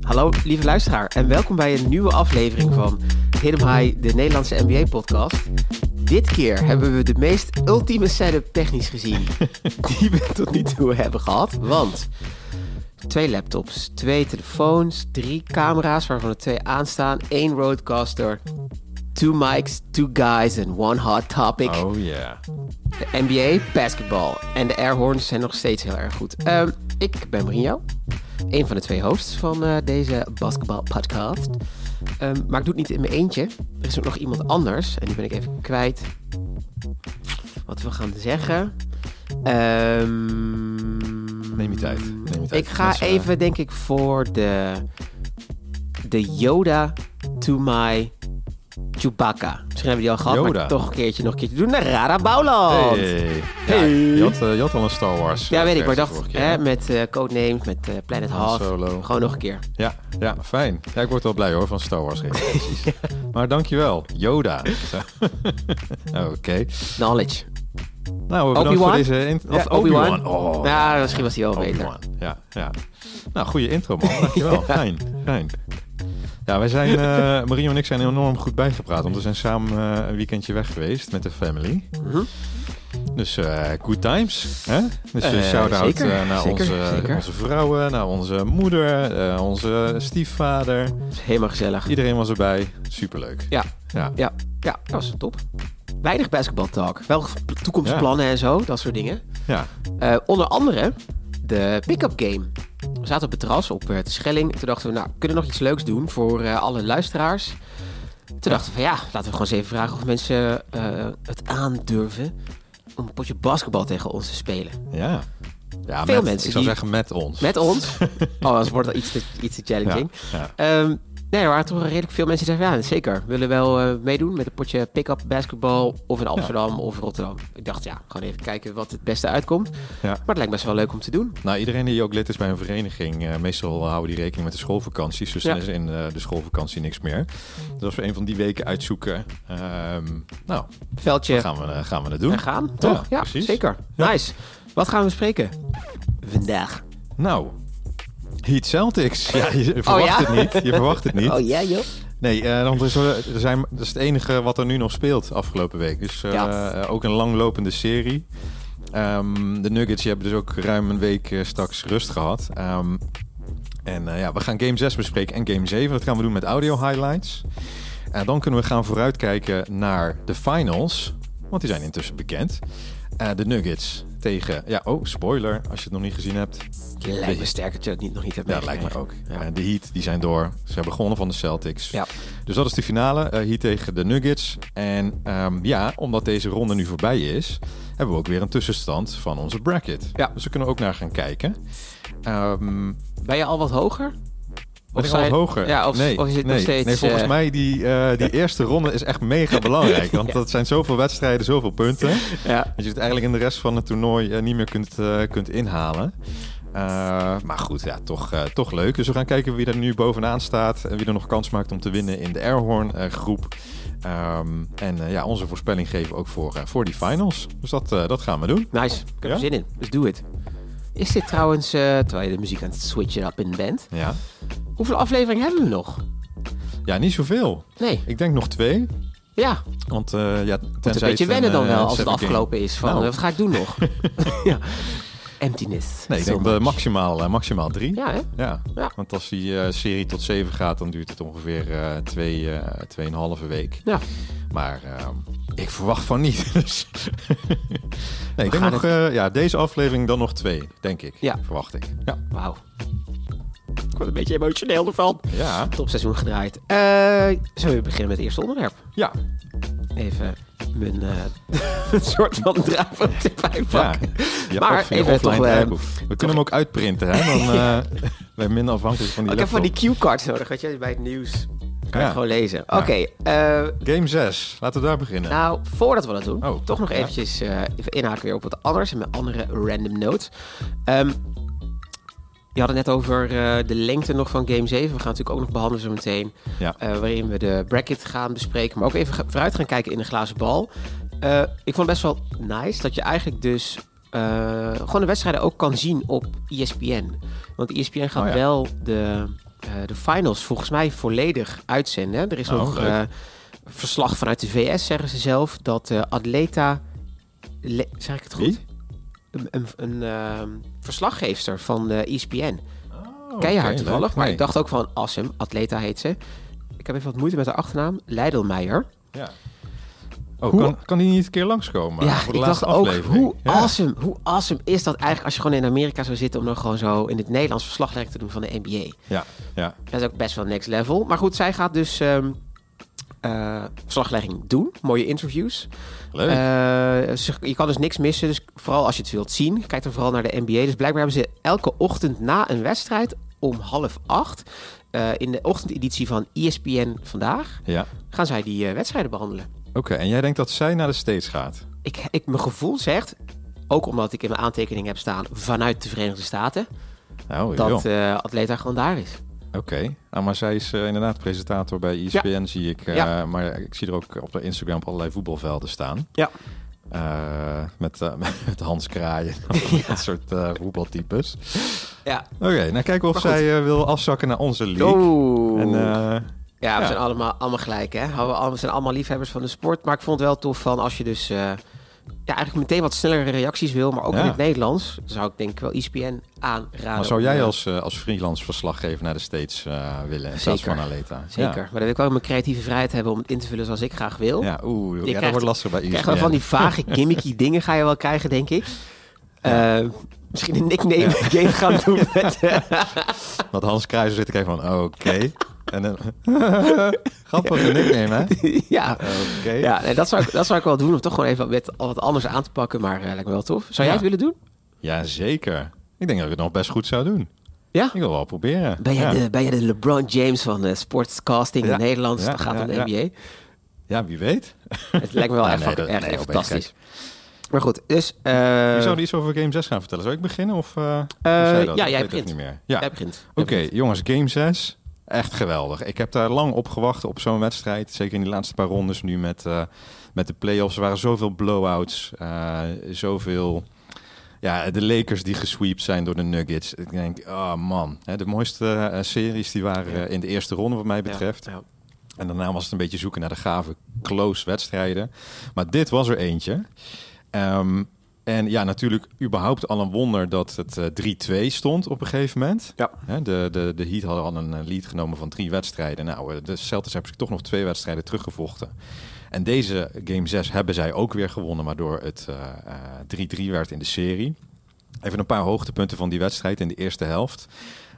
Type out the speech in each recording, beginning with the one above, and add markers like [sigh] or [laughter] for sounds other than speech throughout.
Hallo lieve luisteraar en welkom bij een nieuwe aflevering van Hit 'em High, de Nederlandse NBA-podcast. Dit keer hebben we de meest ultieme setup technisch gezien [laughs] die we tot nu toe hebben gehad. Want twee laptops, twee telefoons, drie camera's waarvan er twee aanstaan, één roadcaster, two mics, two guys en one hot topic. Oh ja. De NBA, basketbal en de airhorns zijn nog steeds heel erg goed. Ehm, ik ben Marinho, een van de twee hosts van eh, deze basketbalpodcast. Ehm, maar ik doe het niet in mijn eentje. Er is ook nog iemand anders en die ben ik even kwijt. Wat we gaan zeggen. Ehm, Neem je tijd. Neem je tijd. Ik ga Mensen, even, denk ik, voor de, de Yoda to my Chewbacca. Misschien hebben we die al gehad, Yoda. maar toch een keertje nog een keertje doen. Naar Rada Bouwland. Hey. Hey. Ja, je, had, eh, je had al een Star Wars. Ja, eh, weet ik, maar ik versie dacht keer, hè, met eh codenames, met eh, Planet Half. Solo. Gewoon nog een keer. Ja, ja, fijn. Ja, ik word wel blij hoor van Star Wars [laughs] referenties. Maar dankjewel, Yoda. [laughs] [laughs] Oké. Knowledge. Nou, bedankt voor deze... In Ja, Obi-Wan. Obi-Wan. Oh, Ja, misschien was hij wel beter. Ja, ja. Nou, goede intro man. Dankjewel. Fijn, fijn. Ja, wij zijn, eh [laughs] Mario en ik zijn enorm goed bijgepraat. Want we zijn samen eh, een weekendje weg geweest met de family. Mhm. Dus eh good times. Hè? Dus uh, shout-out naar zeker, onze, zeker. onze vrouwen, naar onze moeder, onze stiefvader. helemaal gezellig. Iedereen was erbij. Superleuk. Ja. Ja. Ja, ja, dat was top. Weinig basketbaltalk. Wel toekomstplannen en zo, dat soort dingen. ja. Onder andere de pick-up game. We zaten op het terras op eh, de Schelling. Toen dachten we, nou, kunnen we nog iets leuks doen voor eh, alle luisteraars? Toen dachten we van, ja, laten we gewoon eens even vragen of mensen eh, het aandurven om een potje basketbal tegen ons te spelen. Ja. ja Veel met- mensen Ik zou die- zeggen met ons. Met ons. [laughs] oh, anders wordt dat iets te, iets te challenging. Ja. Ehm, nee, er waren toch redelijk veel mensen die zeiden, ja, zeker. We willen wel eh, meedoen met een potje pick-up basketbal. Of in Amsterdam of Rotterdam. Ik dacht, ja, gewoon even kijken wat het beste uitkomt. Ja. Maar het lijkt best wel leuk om te doen. Nou, iedereen die ook lid is bij een vereniging, eh, meestal houden die rekening met de schoolvakanties. Dus Ja. dan is in eh, de schoolvakantie niks meer. Dus als we een van die weken uitzoeken, ehm, nou, Veldje gaan we, gaan we het doen. en gaan, toch? Ja, precies. zeker. Nice. Wat gaan we bespreken? Vandaag. Nou, Heat Celtics. Ja, je verwacht ja? het niet. Je verwacht het niet. Oh ja, joh. Nee, want er is, er zijn, dat is het enige wat er nu nog speelt afgelopen week. Dus eh, Ja. eh, ook een langlopende serie. Ehm, de Nuggets die hebben dus ook ruim een week straks rust gehad. Ehm, en ja, we gaan game 6 bespreken en game 7. Dat gaan we doen met audio highlights. En dan kunnen we gaan vooruitkijken naar de finals. Want die zijn intussen bekend. De Nuggets tegen... Ja, oh, spoiler als je het nog niet gezien hebt. Je lijkt me sterk dat je het niet, nog niet hebt Ja, dat lijkt me ook. Ja. De Heat, die zijn door. Ze hebben gewonnen van de Celtics. Ja. Dus dat is de finale. eh Heat tegen de Nuggets. En ehm, ja, omdat deze ronde nu voorbij is... hebben we ook weer een tussenstand van onze bracket. Ja. Dus we kunnen ook naar gaan kijken. Ehm Ben je al wat hoger? Ik zijn- hoger? Ja, of, nee, of is het nee, nog steeds... Nee, volgens eh, mij die, eh, die [laughs] eerste ronde is echt mega belangrijk. Want Ja. dat zijn zoveel wedstrijden, zoveel punten... Ja. dat je het eigenlijk in de rest van het toernooi eh, niet meer kunt, kunt inhalen. Maar goed, ja, toch, toch leuk. Dus we gaan kijken wie er nu bovenaan staat. En wie er nog kans maakt om te winnen in de Airhorn groep. Ehm, en ja, onze voorspelling geven ook voor, voor die finals. Dus dat, dat gaan we doen. Nice. Ik heb er zin in. Dus doe het. Is dit trouwens, eh, terwijl je de muziek aan het switchen up in bent, Ja, hoeveel afleveringen hebben we nog? ja niet zoveel. Nee. Ik denk nog twee. Ja, Want eh ja, moet tenzij een beetje wennen dan eh, wel als het afgelopen is. Van, Nou. wat ga ik doen nog? [laughs] ja. Emptiness. Nee, ik So denk much. maximaal, eh, maximaal drie. Ja, hè? Ja, Ja. want als die eh, serie tot 7 gaat, dan duurt het ongeveer eh twee, eh tweeënhalve week. Ja. Maar eh, ik verwacht van niet. [laughs] Dus nee, ik denk nog, ja, deze aflevering dan nog twee, denk ik. Ja. Verwacht ik. Ja. Wauw. Ik word een beetje emotioneel ervan. Ja. Topseizoen gedraaid. Eh, zullen we beginnen met het eerste onderwerp? Ja. Even mijn eh, [laughs] een soort van ja. ja Maar even toch, eh. We kunnen hem ook uitprinten, hè? Dan [laughs] eh ben je minder afhankelijk van die ik heb van die cue-cards nodig, weet je, bij het nieuws. Kan je gewoon lezen. Oké, eh, Game 6. Laten we daar beginnen. nou, voordat we dat doen, Oh, toch nog eventjes eh, even inhaken weer op wat anders en mijn andere random notes. Je had het net over eh, de lengte nog van Game 7. We gaan natuurlijk ook nog behandelen zo meteen. Ja. eh, waarin we de bracket gaan bespreken. Maar ook even ga- vooruit gaan kijken in de glazen bal. Eh, ik vond het best wel nice dat je eigenlijk dus gewoon de wedstrijden ook kan zien op ESPN. Want ESPN gaat Oh ja. wel de, de finals volgens mij volledig uitzenden. hè. Er is Oh, nog verslag vanuit de VS, zeggen ze zelf, dat Atleta, Le- zeg ik het goed? Wie? Een, een, een ehm, verslaggeefster van de ESPN. Oh, Ken je haar toevallig? leuk. Maar Nee. ik dacht ook van Assem, Atleta heet ze. Ik heb even wat moeite met haar achternaam. Leidelmeijer. Ja. Oh, Hoe- kan, kan die niet een keer langskomen? ja, voor de ik laatste dacht ook, hoe Ja. awesome, hoe awesome is dat eigenlijk als je gewoon in Amerika zou zitten om dan gewoon zo in het Nederlands verslaglegging te doen van de NBA. Ja, ja. Dat is ook best wel next level. Maar goed, zij gaat dus ehm, eh, verslaglegging doen. Mooie interviews. Leuk. Eh, je kan dus niks missen. Dus vooral als je het wilt zien, kijk dan vooral naar de NBA. Dus blijkbaar hebben ze elke ochtend na een wedstrijd om half acht... eh, in de ochtendeditie van ESPN vandaag... ja. gaan zij die wedstrijden behandelen. Oké, en jij denkt dat zij naar de States gaat? Ik, ik, mijn gevoel zegt, ook omdat ik in mijn aantekening heb staan... vanuit de Verenigde Staten, Oh, dat Atleta gewoon daar is. Oké, ah, maar zij is eh, inderdaad presentator bij ESPN, zie ik. eh, Ja. Maar ik zie er ook op de Instagram op allerlei voetbalvelden staan. Ja. Eh, met, [laughs] met Hans Kraaien, [laughs] dat soort voetbaltypes. Ja. Oké, nou kijken of zij wil afzakken naar onze league. En, eh, Ja, we zijn allemaal, allemaal gelijk, hè? We zijn allemaal liefhebbers van de sport. Maar ik vond het wel tof van als je dus... ja, eigenlijk meteen wat snellere reacties wil, maar ook Ja. in het Nederlands. Zou ik denk ik wel E ESPN aanraden. maar zou jij als, eh, als freelance verslaggever naar de States eh, willen in plaats Zeker. van Aleta? Zeker. Maar dan wil ik wel mijn creatieve vrijheid hebben om het in te vullen zoals ik graag wil. Ja, oeh, ja, dat wordt lastig bij E Krijg ESPN. wel van die vage, gimmicky [laughs] dingen ga je wel krijgen, denk ik. Eh, misschien een nickname game gaan doen met... eh, Dat Hans Kruijzer zit ik even van, oké. En dan... [laughs] Grappig, een nickname, hè? [laughs] ja, Oké. ja nee, dat, zou ik, dat zou ik wel doen. Om toch gewoon even met wat anders aan te pakken. Maar eh, lijkt me wel tof. Zou jij Ja. het willen doen? Ja, zeker. Ik denk dat ik het nog best goed zou doen. Ja? Ik wil wel proberen. Ben jij, ja. de, ben jij de LeBron James van uh, sportscasting Ja. in Nederland? Ja, Dat gaat ja, om de ja. NBA. Ja, wie weet. Het lijkt me wel [laughs] Ja, echt, nee, dat- nee, fantastisch. Maar goed, dus... eh, Je zou iets over Game 6 gaan vertellen. Zou ik beginnen? Of, eh, Eh, dat? ja, jij begint. niet meer. Ja. Jij begint. Oké, jongens, Game 6. Echt geweldig. Ik heb daar lang op gewacht op zo'n wedstrijd. Zeker in die laatste paar rondes nu met, met de playoffs. Er waren zoveel blowouts. zoveel... Ja, de Lakers die gesweept zijn door de Nuggets. Ik denk, oh man. Hè, de mooiste series die waren in de eerste ronde wat mij betreft. Ja, ja. En daarna was het een beetje zoeken naar de gave close wedstrijden. Maar dit was er eentje. Ehm, en ja, natuurlijk überhaupt al een wonder dat het eh, 3-2 stond op een gegeven moment. Ja. De, de, de Heat hadden al een eh, lead genomen van drie wedstrijden. Nou, eh, de Celtics hebben zich toch nog twee wedstrijden teruggevochten. En deze Game 6 hebben zij ook weer gewonnen, waardoor het eh, eh, 3-3 werd in de serie. Even een paar hoogtepunten van die wedstrijd in de eerste helft.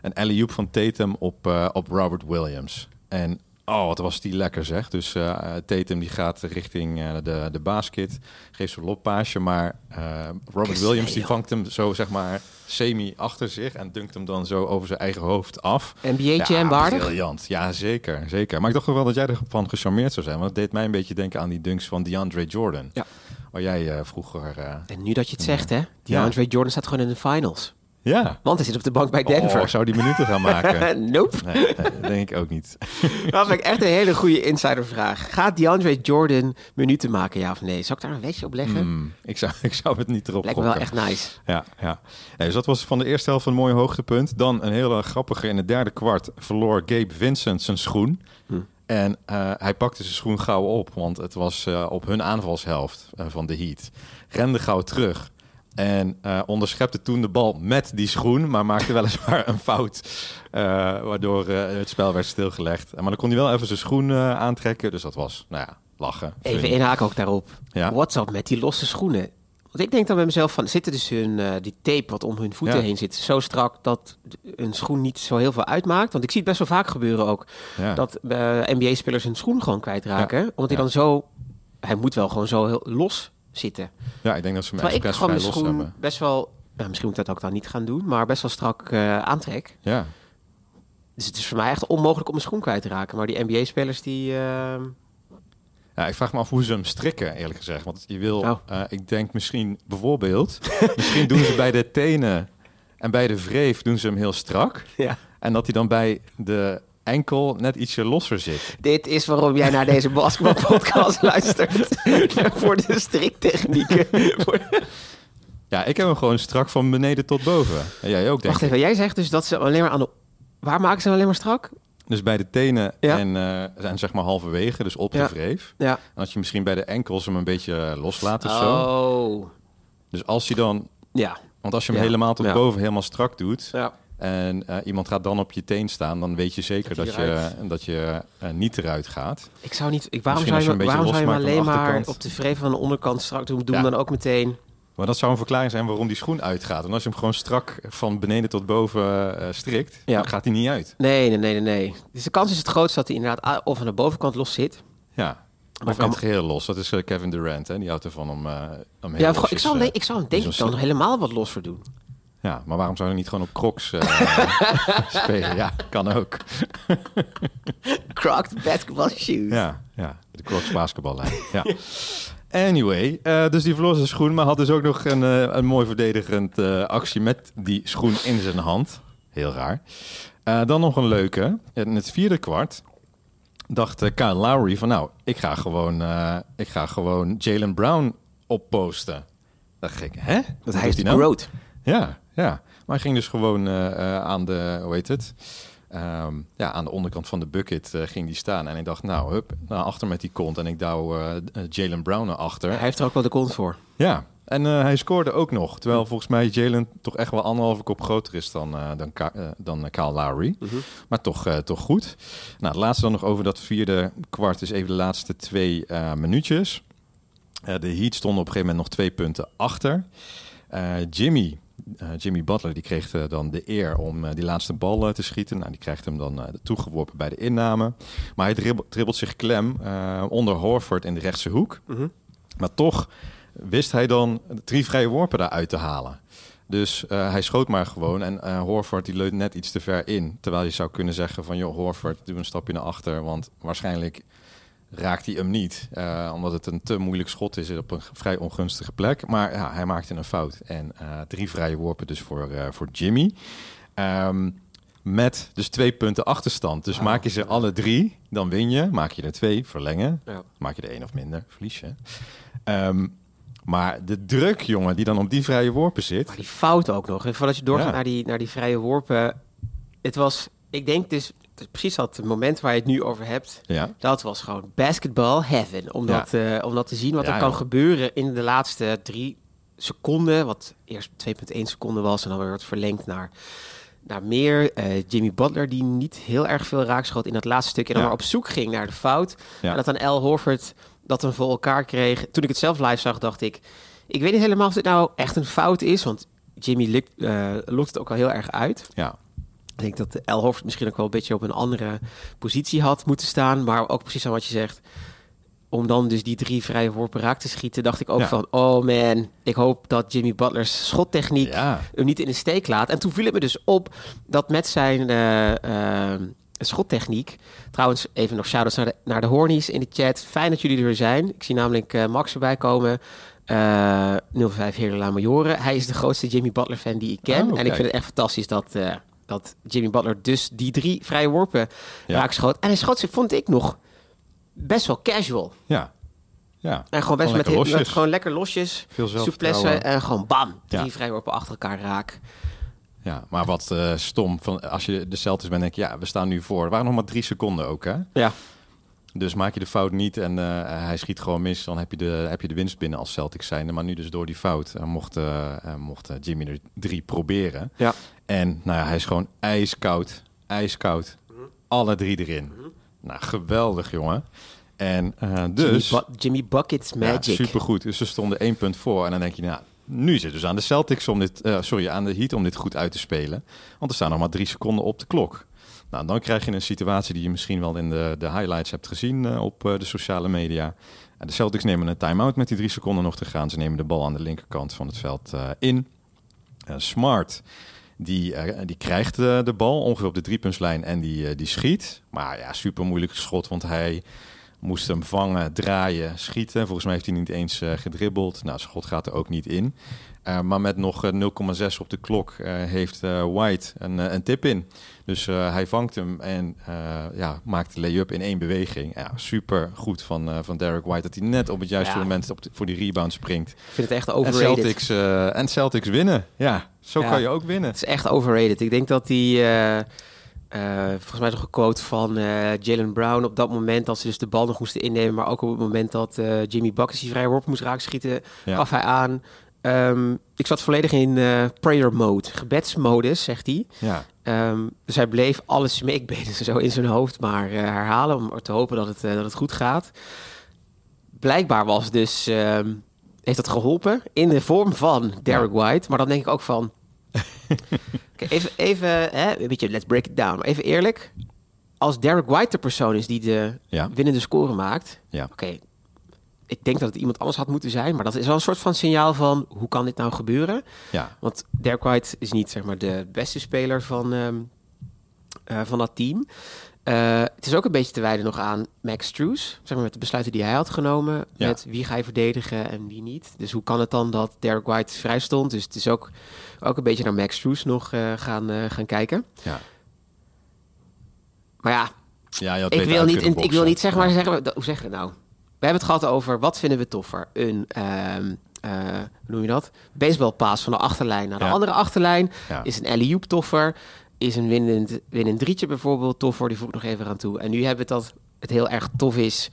Een alley-oop van Tatum op, eh, op Robert Williams. En oh, wat was die lekker zeg. Dus eh, Tatum die gaat richting eh, de, de basket, geeft zo'n loppaasje. Maar eh, Robert Williams die vangt hem zo zeg maar semi achter zich en dunkt hem dan zo over zijn eigen hoofd af. NBA'tje en waardig? briljant. Ja, zeker, zeker. Maar ik dacht wel dat jij ervan gecharmeerd zou zijn. Want het deed mij een beetje denken aan die dunks van DeAndre Jordan. Ja. Waar jij vroeger... En nu dat je het zegt, hè? Die Andre Jordan staat gewoon in de finals. Ja. Want hij zit op de bank bij Denver. Oh, zou die minuten gaan maken? [laughs] nope. Nee, denk ik ook niet. [laughs] Dat vind ik echt een hele goede insidervraag. Gaat DeAndre Jordan minuten maken, ja of nee? Zou ik daar een wedje op leggen? Hmm, ik, zou, ik zou het niet erop Lijkt me wel echt nice. Ja, ja. Nee, dus dat was van de eerste helft een mooi hoogtepunt. Dan een hele grappige. In het derde kwart verloor Gabe Vincent zijn schoen. Hm. En eh, hij pakte zijn schoen gauw op, want het was eh, op hun aanvalshelft eh, van de Heat. Rende gauw terug. En eh, onderschepte toen de bal met die schoen, maar maakte weliswaar een fout. eh, waardoor eh, het spel werd stilgelegd. Maar dan kon hij wel even zijn schoen aantrekken. Dus dat was, nou ja, lachen. Even Funny. inhaken ook daarop. Ja. What's up met die losse schoenen? Want ik denk dan bij mezelf van, zitten dus hun, die tape wat om hun voeten Ja. heen zit zo strak dat een schoen niet zo heel veel uitmaakt? Want ik zie het best wel vaak gebeuren ook. Ja. Dat NBA-spelers hun schoen gewoon kwijtraken. Omdat hij dan zo, hij moet wel gewoon zo heel los zitten. ja, ik denk dat ze ik expres gewoon vrij mijn los schoen hebben. best wel, nou, misschien moet ik dat ook dan niet gaan doen, maar best wel strak eh, aantrek. Ja. Dus het is voor mij echt onmogelijk om mijn schoen kwijt te raken. Maar die NBA-spelers die... eh, Ja, ik vraag me af hoe ze hem strikken, eerlijk gezegd. Want je wil, Oh. eh, ik denk misschien bijvoorbeeld, [laughs] misschien doen ze bij de tenen en bij de wreef doen ze hem heel strak. ja. En dat hij dan bij de enkel net ietsje losser zit. Dit is waarom jij naar deze basketbalpodcast [laughs] luistert. [laughs] Voor de striktechnieken. [laughs] Ja, ik heb hem gewoon strak van beneden tot boven. En jij ook, denk Wacht even, jij zegt dus dat ze alleen maar aan de... Waar maken ze hem alleen maar strak? Dus bij de tenen Ja. en, eh, zijn zeg maar halverwege, dus op de Ja. wreef. Ja. En als je misschien bij de enkels hem een beetje eh, loslaat of zo. Oh. Dus als je dan, Ja. want als je hem helemaal tot boven helemaal strak doet... Ja. En eh, iemand gaat dan op je teen staan... dan weet je zeker Dat je, eruit- dat je eh, niet eruit gaat. Ik zou niet... Ik, waarom Misschien zou je, waarom zou je alleen maar op de vreef van de onderkant strak doen? Doen Ja. dan ook meteen... Maar dat zou een verklaring zijn waarom die schoen uitgaat. En als je hem gewoon strak van beneden tot boven eh, strikt... Ja. dan gaat hij niet uit. Nee, nee, nee, nee. Dus de kans is het grootst dat hij inderdaad of aan de bovenkant los zit. Ja. Maar Of in het geheel los. Dat is eh, Kevin Durant, hè? Die houdt ervan om, eh om heel Ja, ik zou, hem eh, denk- ik zou hem denk zo'n ik dan helemaal wat losser doen. Ja, maar waarom zou je niet gewoon op crocs eh, [laughs] spelen? Ja, kan ook. [laughs] Crocs basketball shoes. Ja, ja. De crocs basketballijn. Ja. Anyway, eh, dus die verloor zijn schoen, maar had dus ook nog een, eh, een mooi verdedigend actie met die schoen in zijn hand. Heel raar. Dan nog een leuke. In het vierde kwart dacht Kyle Lowry van nou, ik ga gewoon, ik ga gewoon Jalen Brown opposten. Dacht ik, hè? Dat hij is nou? groot. Ja, ja. Maar hij ging dus gewoon eh, eh, aan de, hoe heet het? Ehm, ja, aan de onderkant van de bucket eh, ging die staan. En ik dacht, nou, hup, naar achter met die kont. En ik douw Jalen Brown achter. Hij heeft er ook wel de kont voor. Ja, en hij scoorde ook nog. Terwijl volgens mij Jalen toch echt wel anderhalve kop groter is dan, dan, Ka- dan Kyle Lowry. Maar toch, toch goed. Nou, het laatste dan nog over dat vierde kwart is even de laatste twee minuutjes. De Heat stonden op een gegeven moment nog twee punten achter. Jimmy, Jimmy Butler die kreeg eh, dan de eer om eh, die laatste bal eh, te schieten. Nou, die krijgt hem dan eh, toegeworpen bij de inname. Maar hij dribbelt, dribbelt zich klem eh, onder Horford in de rechtse hoek. Maar toch wist hij dan drie vrije worpen daaruit te halen. Dus eh, hij schoot maar gewoon en eh, Horford die leunt net iets te ver in. Terwijl je zou kunnen zeggen van, joh, Horford, doe een stapje naar achter. Want waarschijnlijk raakt hij hem niet. eh, omdat het een te moeilijk schot is op een vrij ongunstige plek. Maar ja, hij maakte een fout. En eh, drie vrije worpen dus voor, eh, voor Jimmy. Ehm, met dus twee punten achterstand. Dus maak je ze alle drie, dan win je. Maak je er twee, verlengen. Ja. Maak je er één of minder, verlies je. Ehm, maar de druk, jongen, die dan op die vrije worpen zit. Maar die fout ook nog. Voordat je doorgaat naar, die, naar die vrije worpen. Het was, ik denk dus, het precies dat moment waar je het nu over hebt. Ja, Dat was gewoon basketball heaven. Om, Ja. dat, eh, om dat te zien wat Ja, er kan gebeuren in de laatste drie seconden. Wat eerst 2,1 seconden was en dan weer wordt verlengd naar, naar meer. Eh, Jimmy Butler die niet heel erg veel raakschoot in dat laatste stukje. En dan maar op zoek ging naar de fout. Ja. En dat dan Al Horford dat dan voor elkaar kreeg. Toen ik het zelf live zag, dacht ik... Ik weet niet helemaal of dit nou echt een fout is. Want Jimmy lukt, eh, lokt het ook al heel erg uit. ja, Ik denk dat El Horford misschien ook wel een beetje op een andere positie had moeten staan. Maar ook precies aan wat je zegt. Om dan dus die drie vrije worpen raak te schieten, dacht ik ook Ja. van... Oh man, ik hoop dat Jimmy Butler's schottechniek ja. hem niet in de steek laat. En toen viel het me dus op dat met zijn eh, eh, schottechniek... Trouwens, even nog shout-outs naar de, naar de Hornies in de chat. Fijn dat jullie er weer zijn. Ik zie namelijk eh, Max erbij komen. Eh 05 Heerle La Majoren. Hij is de grootste Jimmy Butler fan die ik ken. Oh, en ik vind het echt fantastisch dat, dat Jimmy Butler dus die drie vrije worpen Ja. raak schoot. En hij schoot ze, vond ik nog, best wel casual. Ja. Ja. En gewoon best Gewoon met, met gewoon lekker losjes. Veel Souplesse en gewoon bam. Drie Ja. vrije worpen achter elkaar raak. Ja, maar wat eh, stom. Van, als je de Celtics bent, denk je, ja, we staan nu voor. Er waren nog maar drie seconden ook, hè? Ja. Dus maak je de fout niet en eh, hij schiet gewoon mis, dan heb je, de, heb je de winst binnen als Celtics zijnde. Maar nu dus door die fout eh, mocht, eh, mocht Jimmy er drie proberen. Ja. En nou ja, hij is gewoon ijskoud, ijskoud. Alle drie erin. Nou, geweldig, jongen. En dus... Jimmy, Jimmy Buckets Magic. Ja, supergoed. Dus ze stonden één punt voor. En dan denk je, nou, nu is het dus aan de Celtics om dit, sorry, aan de Heat om dit goed uit te spelen. Want er staan nog maar drie seconden op de klok. Nou, dan krijg je een situatie die je misschien wel in de, de highlights hebt gezien eh, op eh, de sociale media. De Celtics nemen een time-out met die drie seconden nog te gaan. Ze nemen de bal aan de linkerkant van het veld eh, in. Smart, die, die krijgt de bal ongeveer op de driepuntslijn en die, die schiet. Maar ja, super moeilijk schot, want hij moest hem vangen, draaien, schieten. Volgens mij heeft hij niet eens eh, gedribbeld. Nou, schot gaat er ook niet in. Uh, maar met nog 0,6 op de klok uh, heeft uh, White een, een, tip in. Dus hij vangt hem en ja, maakt de lay-up in één beweging. Ja, super goed van, van Derek White dat hij net op het juiste ja. moment op de, voor die rebound springt. Ik vind het echt overrated. En Celtics, en Celtics winnen. Ja, zo ja, kan je ook winnen. Het is echt overrated. Ik denk dat die... volgens mij nog een quote van Jalen Brown op dat moment dat ze dus de bal nog moesten innemen, maar ook op het moment dat Jimmy Buckets die vrij worp moest raak schieten, ja. gaf hij aan Um, ik zat volledig in prayer mode, gebedsmodus, zegt hij. Ja. Um, dus hij bleef alle smeekbeden [laughs] zo in zijn hoofd maar herhalen om te hopen dat het, dat het goed gaat. Blijkbaar was dus, um, heeft dat geholpen in de vorm van Derek ja. White. Maar dan denk ik ook van, okay, even, even hè, een beetje let's break it down. Maar even eerlijk, als Derek White de persoon is die de ja. winnende score maakt, ja. oké, okay, ik denk dat het iemand anders had moeten zijn. Maar dat is wel een soort van signaal van hoe kan dit nou gebeuren? Ja. Want Dirk White is niet zeg maar de beste speler van, um, uh, van dat team. Uh, het is ook een beetje te wijden nog aan Max Struess. Zeg maar met de besluiten die hij had genomen. Ja. Met wie ga je verdedigen en wie niet. Dus hoe kan het dan dat Derek White vrij stond? Dus het is ook, ook een beetje naar Max Struess nog uh, gaan, gaan kijken. Ja. Maar ja, ja ik, wil niet, ik wil niet zeg maar zeggen... Hoe zeg je het nou? We hebben het gehad over wat vinden we toffer. Een, uh, hoe noem je dat? Baseballpaas van de achterlijn naar de Ja. andere achterlijn. Ja. Is een alley toffer? Is een winnend, winnend drietje bijvoorbeeld toffer? Die voeg ik nog even aan toe. En nu hebben we het dat het heel erg tof is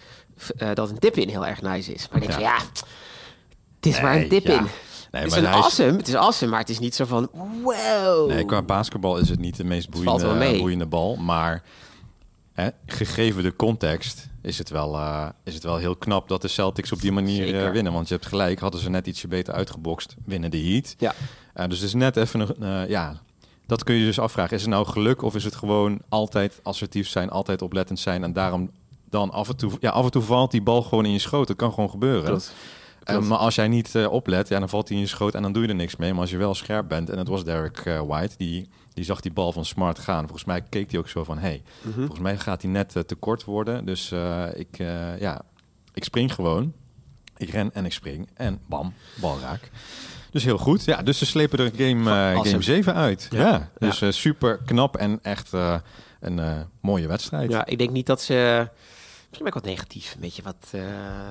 eh, dat een tip-in heel erg nice is. Maar ik denk Ja. van ja, het is maar een tip-in. ja. Nee, het is maar een is- awesome, het is awesome, maar het is niet zo van wow. Nee, qua basketbal is het niet de meest boeiende, boeiende bal. Maar hè, gegeven de context is het, wel, eh, is het wel heel knap dat de Celtics op die manier eh, winnen. Want je hebt gelijk, hadden ze net ietsje beter uitgebokst, winnen de Heat. Ja. Eh, dus het is net even een... ja, dat kun je dus afvragen. Is het nou geluk of is het gewoon altijd assertief zijn, altijd oplettend zijn... en daarom dan af en toe... Ja, af en toe valt die bal gewoon in je schoot. Dat kan gewoon gebeuren. Klopt. Eh, maar als jij niet eh, oplet, ja, dan valt hij in je schoot en dan doe je er niks mee. Maar als je wel scherp bent, en het was Derek eh, White, die, die zag die bal van Smart gaan. Volgens mij keek hij ook zo van, hey, Mhm. volgens mij gaat hij net eh, te kort worden. Dus ik, ja, ik spring gewoon. Ik ren en ik spring en bam, bal raak. Dus heel goed. Ja, dus ze slepen er game, eh, game 7 uit. Ja, Ja. dus eh, super knap en echt eh, een mooie wedstrijd. Ja, ik denk niet dat ze. Misschien ben ik wat negatief. Een beetje wat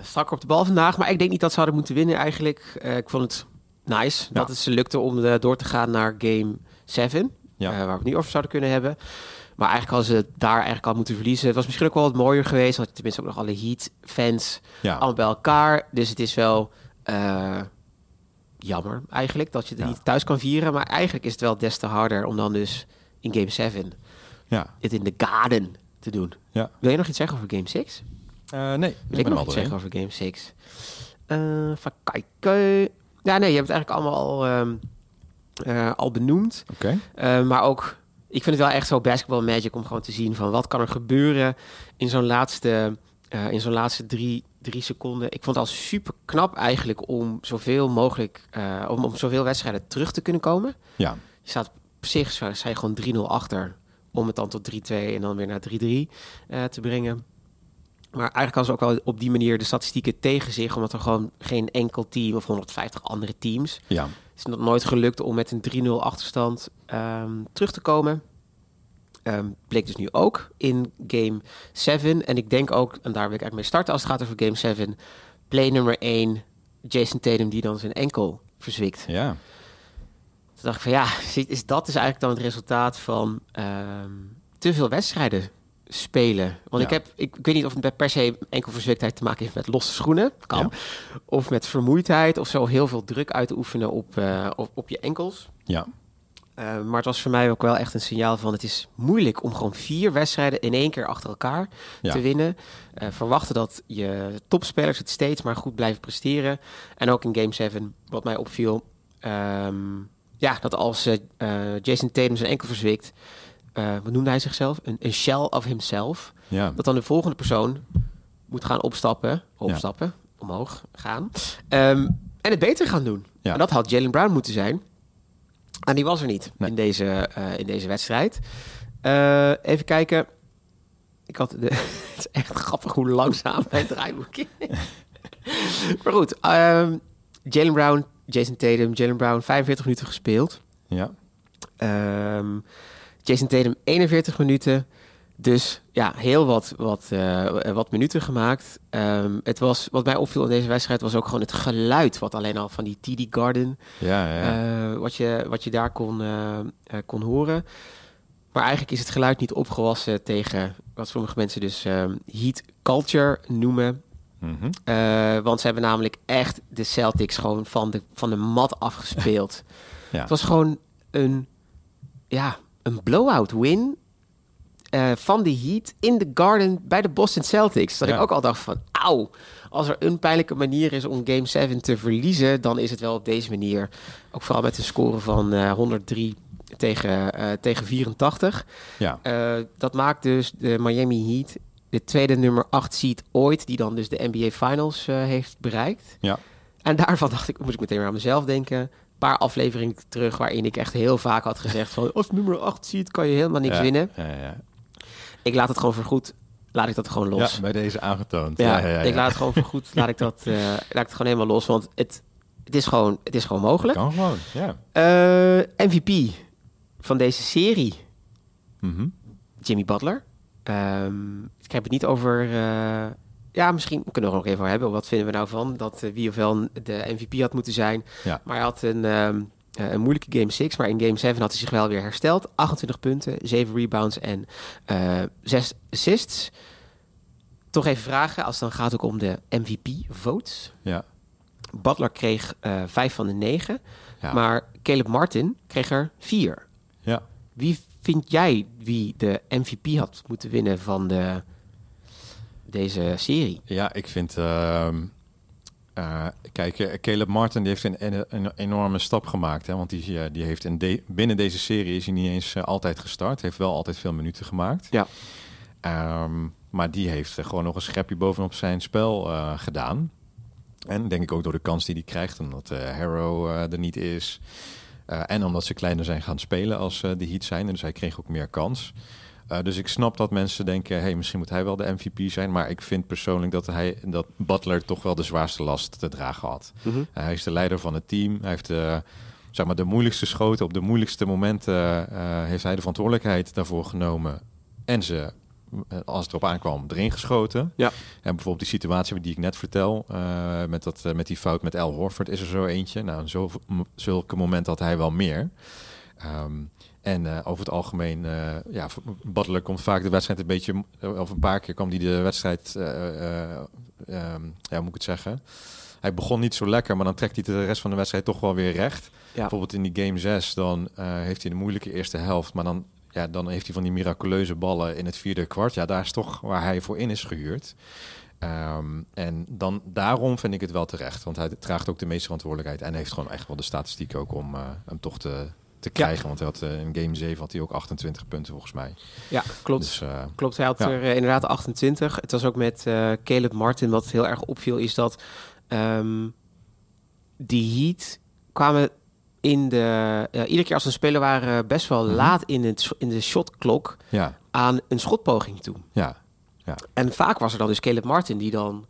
strakker op de bal vandaag. Maar ik denk niet dat ze hadden moeten winnen eigenlijk. Ik vond het nice dat het ze lukte om door te gaan naar game 7. Ja. waar we het niet over zouden kunnen hebben. Maar eigenlijk hadden ze daar eigenlijk al moeten verliezen. Het was misschien ook wel wat mooier geweest. Want tenminste ook nog alle Heat-fans Ja. allemaal bij elkaar. Dus het is wel jammer eigenlijk dat je het Ja. niet thuis kan vieren. Maar eigenlijk is het wel des te harder om dan dus in game 7 ja. het in de garden te doen. Ja. Wil je nog iets zeggen over game 6? Eh, nee, Wil ik ben nog iets zeggen over game 6? Eh even kijken. Ja, nee, je hebt het eigenlijk allemaal al, ehm, eh, al benoemd. Oké. Maar ook, ik vind het wel echt zo basketball magic om gewoon te zien van wat kan er gebeuren in zo'n laatste, in zo'n laatste drie, drie seconden. Ik vond het al super knap eigenlijk om zoveel mogelijk, eh, om, om zoveel wedstrijden terug te kunnen komen. Ja. Je staat op zich, je gewoon 3-0 achter. Om het dan tot 3-2 en dan weer naar 3-3 eh, te brengen. Maar eigenlijk hadden ze ook wel op die manier de statistieken tegen zich. Omdat er gewoon geen enkel team of 150 andere teams... Ja. Het is nog nooit gelukt om met een 3-0 achterstand ehm, terug te komen. Ehm, bleek dus nu ook in game 7. En ik denk ook, en daar wil ik eigenlijk mee starten als het gaat over game 7. Play nummer 1, Jason Tatum die dan zijn enkel verzwikt. Ja. Toen dacht ik van ja, [laughs] is dat is eigenlijk dan het resultaat van ehm, te veel wedstrijden spelen. Want Ja. ik heb, ik, ik weet niet of het per se enkel verzwiktheid te maken heeft met losse schoenen, kan. Ja. Of met vermoeidheid of zo heel veel druk uit te oefenen op, eh, op, op je enkels. Ja. Eh, maar het was voor mij ook wel echt een signaal van het is moeilijk om gewoon vier wedstrijden in één keer achter elkaar Ja. te winnen. Eh, verwachten dat je topspelers het steeds maar goed blijven presteren. En ook in Game 7, wat mij opviel, ehm, ja, dat als eh, Jason Tatum zijn enkel verzwikt, wat noemde hij zichzelf? Een, een shell of himself. Ja. Dat dan de volgende persoon moet gaan opstappen, opstappen, omhoog gaan. Ehm, en het beter gaan doen. En dat had Jalen Brown moeten zijn. En die was er niet Nee. in, deze, eh, in deze wedstrijd. Eh, even kijken. Ik had de, [laughs] het is echt grappig hoe langzaam mijn draaiboek is. maar goed, ehm, Jalen Brown, Jason Tatum, Jalen Brown 45 minuten gespeeld. Ja. Ehm, Jason Tatum 41 minuten. Dus ja, heel wat, wat, eh, wat minuten gemaakt. Ehm, het was, wat mij opviel in deze wedstrijd was ook gewoon het geluid. Wat alleen al van die TD Garden. Ja, ja, eh, wat, je, wat je daar kon, eh, kon horen. Maar eigenlijk is het geluid niet opgewassen tegen wat sommige mensen dus ehm, heat culture noemen. Mhm. Want ze hebben namelijk echt de Celtics gewoon van de, van de mat afgespeeld. [laughs] Ja. Het was gewoon een, ja, een blowout win eh, van de Heat in de Garden bij de Boston Celtics. Dat Ja. ik ook al dacht van, auw, als er een pijnlijke manier is om Game 7 te verliezen, dan is het wel op deze manier. Ook vooral met een score van eh, 103 tegen, eh, tegen 84. ja. Eh, dat maakt dus de Miami Heat de tweede nummer 8 seed ooit, die dan dus de NBA Finals eh, heeft bereikt. Ja. En daarvan dacht ik, moet ik meteen weer aan mezelf denken. Paar afleveringen terug waarin ik echt heel vaak had gezegd van als nummer 8 seed kan je helemaal niks ja. winnen. Ja, ja. Ik laat het gewoon voor goed, laat ik dat gewoon los. ja, bij deze aangetoond. Ja, ja, ja, ik laat het gewoon voor goed, laat ik dat, eh, laat ik het gewoon helemaal los, want het, het, is, gewoon, het is gewoon mogelijk. Kan gewoon, ja. Eh, MVP van deze serie, Mhm. Jimmy Butler. Ehm, ik heb het niet over. eh, ja, misschien kunnen we er nog even over hebben. Wat vinden we nou van dat wie of wel de MVP had moeten zijn? Ja. Maar hij had een, ehm, eh, een moeilijke game 6, maar in game 7 had hij zich wel weer hersteld. 28 punten, 7 rebounds en eh 6 assists. Toch even vragen, als het dan gaat ook om de MVP-votes. Ja. Butler kreeg eh 5 van de 9, Ja. maar Caleb Martin kreeg er 4. ja. Wie vind jij wie de MVP had moeten winnen van de, deze serie? Ja, ik vind... ehm, eh, kijk, eh, Caleb Martin die heeft een, een, enorme stap gemaakt. Hè, want die, eh, die heeft in de, binnen deze serie is hij niet eens altijd gestart. Heeft wel altijd veel minuten gemaakt. Ja. Ehm, maar die heeft gewoon nog een schepje bovenop zijn spel gedaan. En denk ik ook door de kans die hij krijgt, omdat Harrow er niet is. En omdat ze kleiner zijn gaan spelen als de Heat zijn. Dus hij kreeg ook meer kans. Eh, dus ik snap dat mensen denken, hey, misschien moet hij wel de MVP zijn. Maar ik vind persoonlijk dat, hij, dat Butler toch wel de zwaarste last te dragen had. Mhm. Uh, hij is de leider van het team. Hij heeft uh, zeg maar de moeilijkste schoten op de moeilijkste momenten. Uh, heeft hij de verantwoordelijkheid daarvoor genomen. En ze, als het erop aankwam, erin geschoten. Ja. En bijvoorbeeld die situatie die ik net vertel. met, dat, met die fout met Al Horford is er zo eentje. Nou, zo, zulke momenten had hij wel meer. Um, en uh, over het algemeen, uh, ja, Butler komt vaak de wedstrijd een beetje, of een paar keer kwam hij de wedstrijd, uh, um, ja, moet ik het zeggen. Hij begon niet zo lekker, maar dan trekt hij de rest van de wedstrijd toch wel weer recht. Ja. Bijvoorbeeld in die game 6, dan heeft hij de moeilijke eerste helft, maar dan, ja, dan heeft hij van die miraculeuze ballen in het vierde kwart. Ja, daar is toch waar hij voor in is gehuurd. Um, en dan, daarom vind ik het wel terecht, want hij draagt ook de meeste verantwoordelijkheid en heeft gewoon echt wel de statistiek ook om hem toch te te krijgen. Ja. Want hij had uh, in game 7 had hij ook 28 punten volgens mij. Ja, klopt. Dus, uh, klopt. Hij had ja. er uh, inderdaad 28. Het was ook met Caleb Martin. Wat heel erg opviel is dat um, die Heat kwamen in de... iedere keer als een speler waren best wel mm-hmm. laat in, het, in de shotklok ja. aan een schotpoging toe. Ja. ja. En vaak was er dan dus Caleb Martin die dan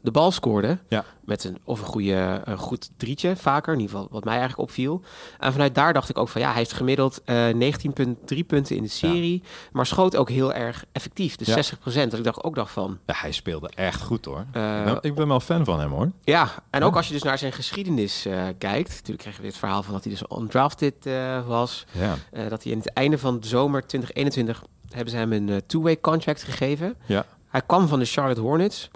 de bal scoorde. Ja. Met een, of een, goede, een goed drietje, vaker. In ieder geval wat mij eigenlijk opviel. En vanuit daar dacht ik ook van ja, hij heeft gemiddeld uh, 19,3 punten in de serie. Ja. Maar schoot ook heel erg effectief. Dus ja. 60 procent. Dat ik dacht, ook dacht van... Ja, hij speelde echt goed hoor. Ik ben wel fan van hem hoor. Ja, en ook als je dus naar zijn geschiedenis kijkt. Natuurlijk kregen we dit verhaal van dat hij dus undrafted was. Ja. dat hij in het einde van de zomer 2021 hebben ze hem een two-way contract gegeven. Ja. Hij kwam van de Charlotte Hornets.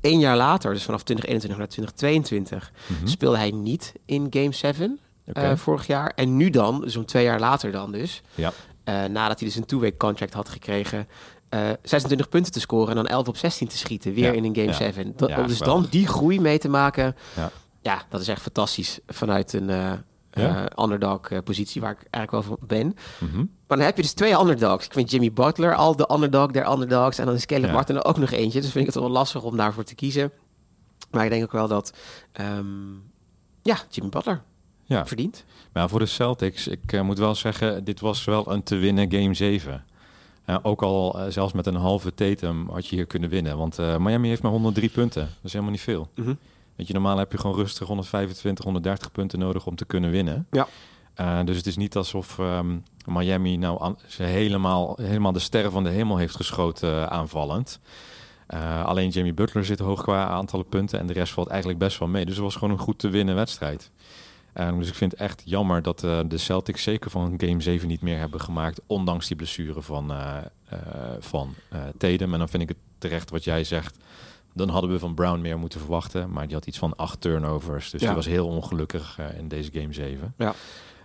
Eén jaar later, dus vanaf 2021 naar 2022, mm-hmm. speelde hij niet in Game 7 okay. uh, vorig jaar. En nu dan, zo'n twee jaar later dan dus, ja. uh, nadat hij dus een two-week contract had gekregen, uh, 26 punten te scoren en dan 11 op 16 te schieten, weer ja. in een Game ja. 7. Dat, om dus dan die groei mee te maken, ja, ja dat is echt fantastisch vanuit een uh, ja. underdog uh, positie waar ik eigenlijk wel van ben. Mm-hmm. Maar dan heb je dus twee underdogs. Ik vind Jimmy Butler al de underdog der underdogs. En dan is Caleb ja. Martin er ook nog eentje. Dus vind ik het wel lastig om daarvoor te kiezen. Maar ik denk ook wel dat... Um, ja, Jimmy Butler ja. verdient. Maar voor de Celtics, ik uh, moet wel zeggen... dit was wel een te winnen game 7. Uh, ook al uh, zelfs met een halve Tatum had je hier kunnen winnen. Want Miami heeft maar 103 punten. Dat is helemaal niet veel. Mm-hmm. Weet je, normaal heb je gewoon rustig 125, 130 punten nodig om te kunnen winnen. Ja. Dus het is niet alsof ehm, Miami nou ze helemaal, helemaal de sterren van de hemel heeft geschoten uh, aanvallend. Uh, alleen Jamie Butler zit hoog qua aantallen punten en de rest valt eigenlijk best wel mee. Dus het was gewoon een goed te winnen wedstrijd. Uh, dus ik vind het echt jammer dat uh, de Celtics zeker van game 7 niet meer hebben gemaakt. Ondanks die blessure van, van Tatum. En dan vind ik het terecht wat jij zegt. Dan hadden we van Brown meer moeten verwachten. Maar die had iets van acht turnovers. Dus ja. die was heel ongelukkig in deze game 7. Ja.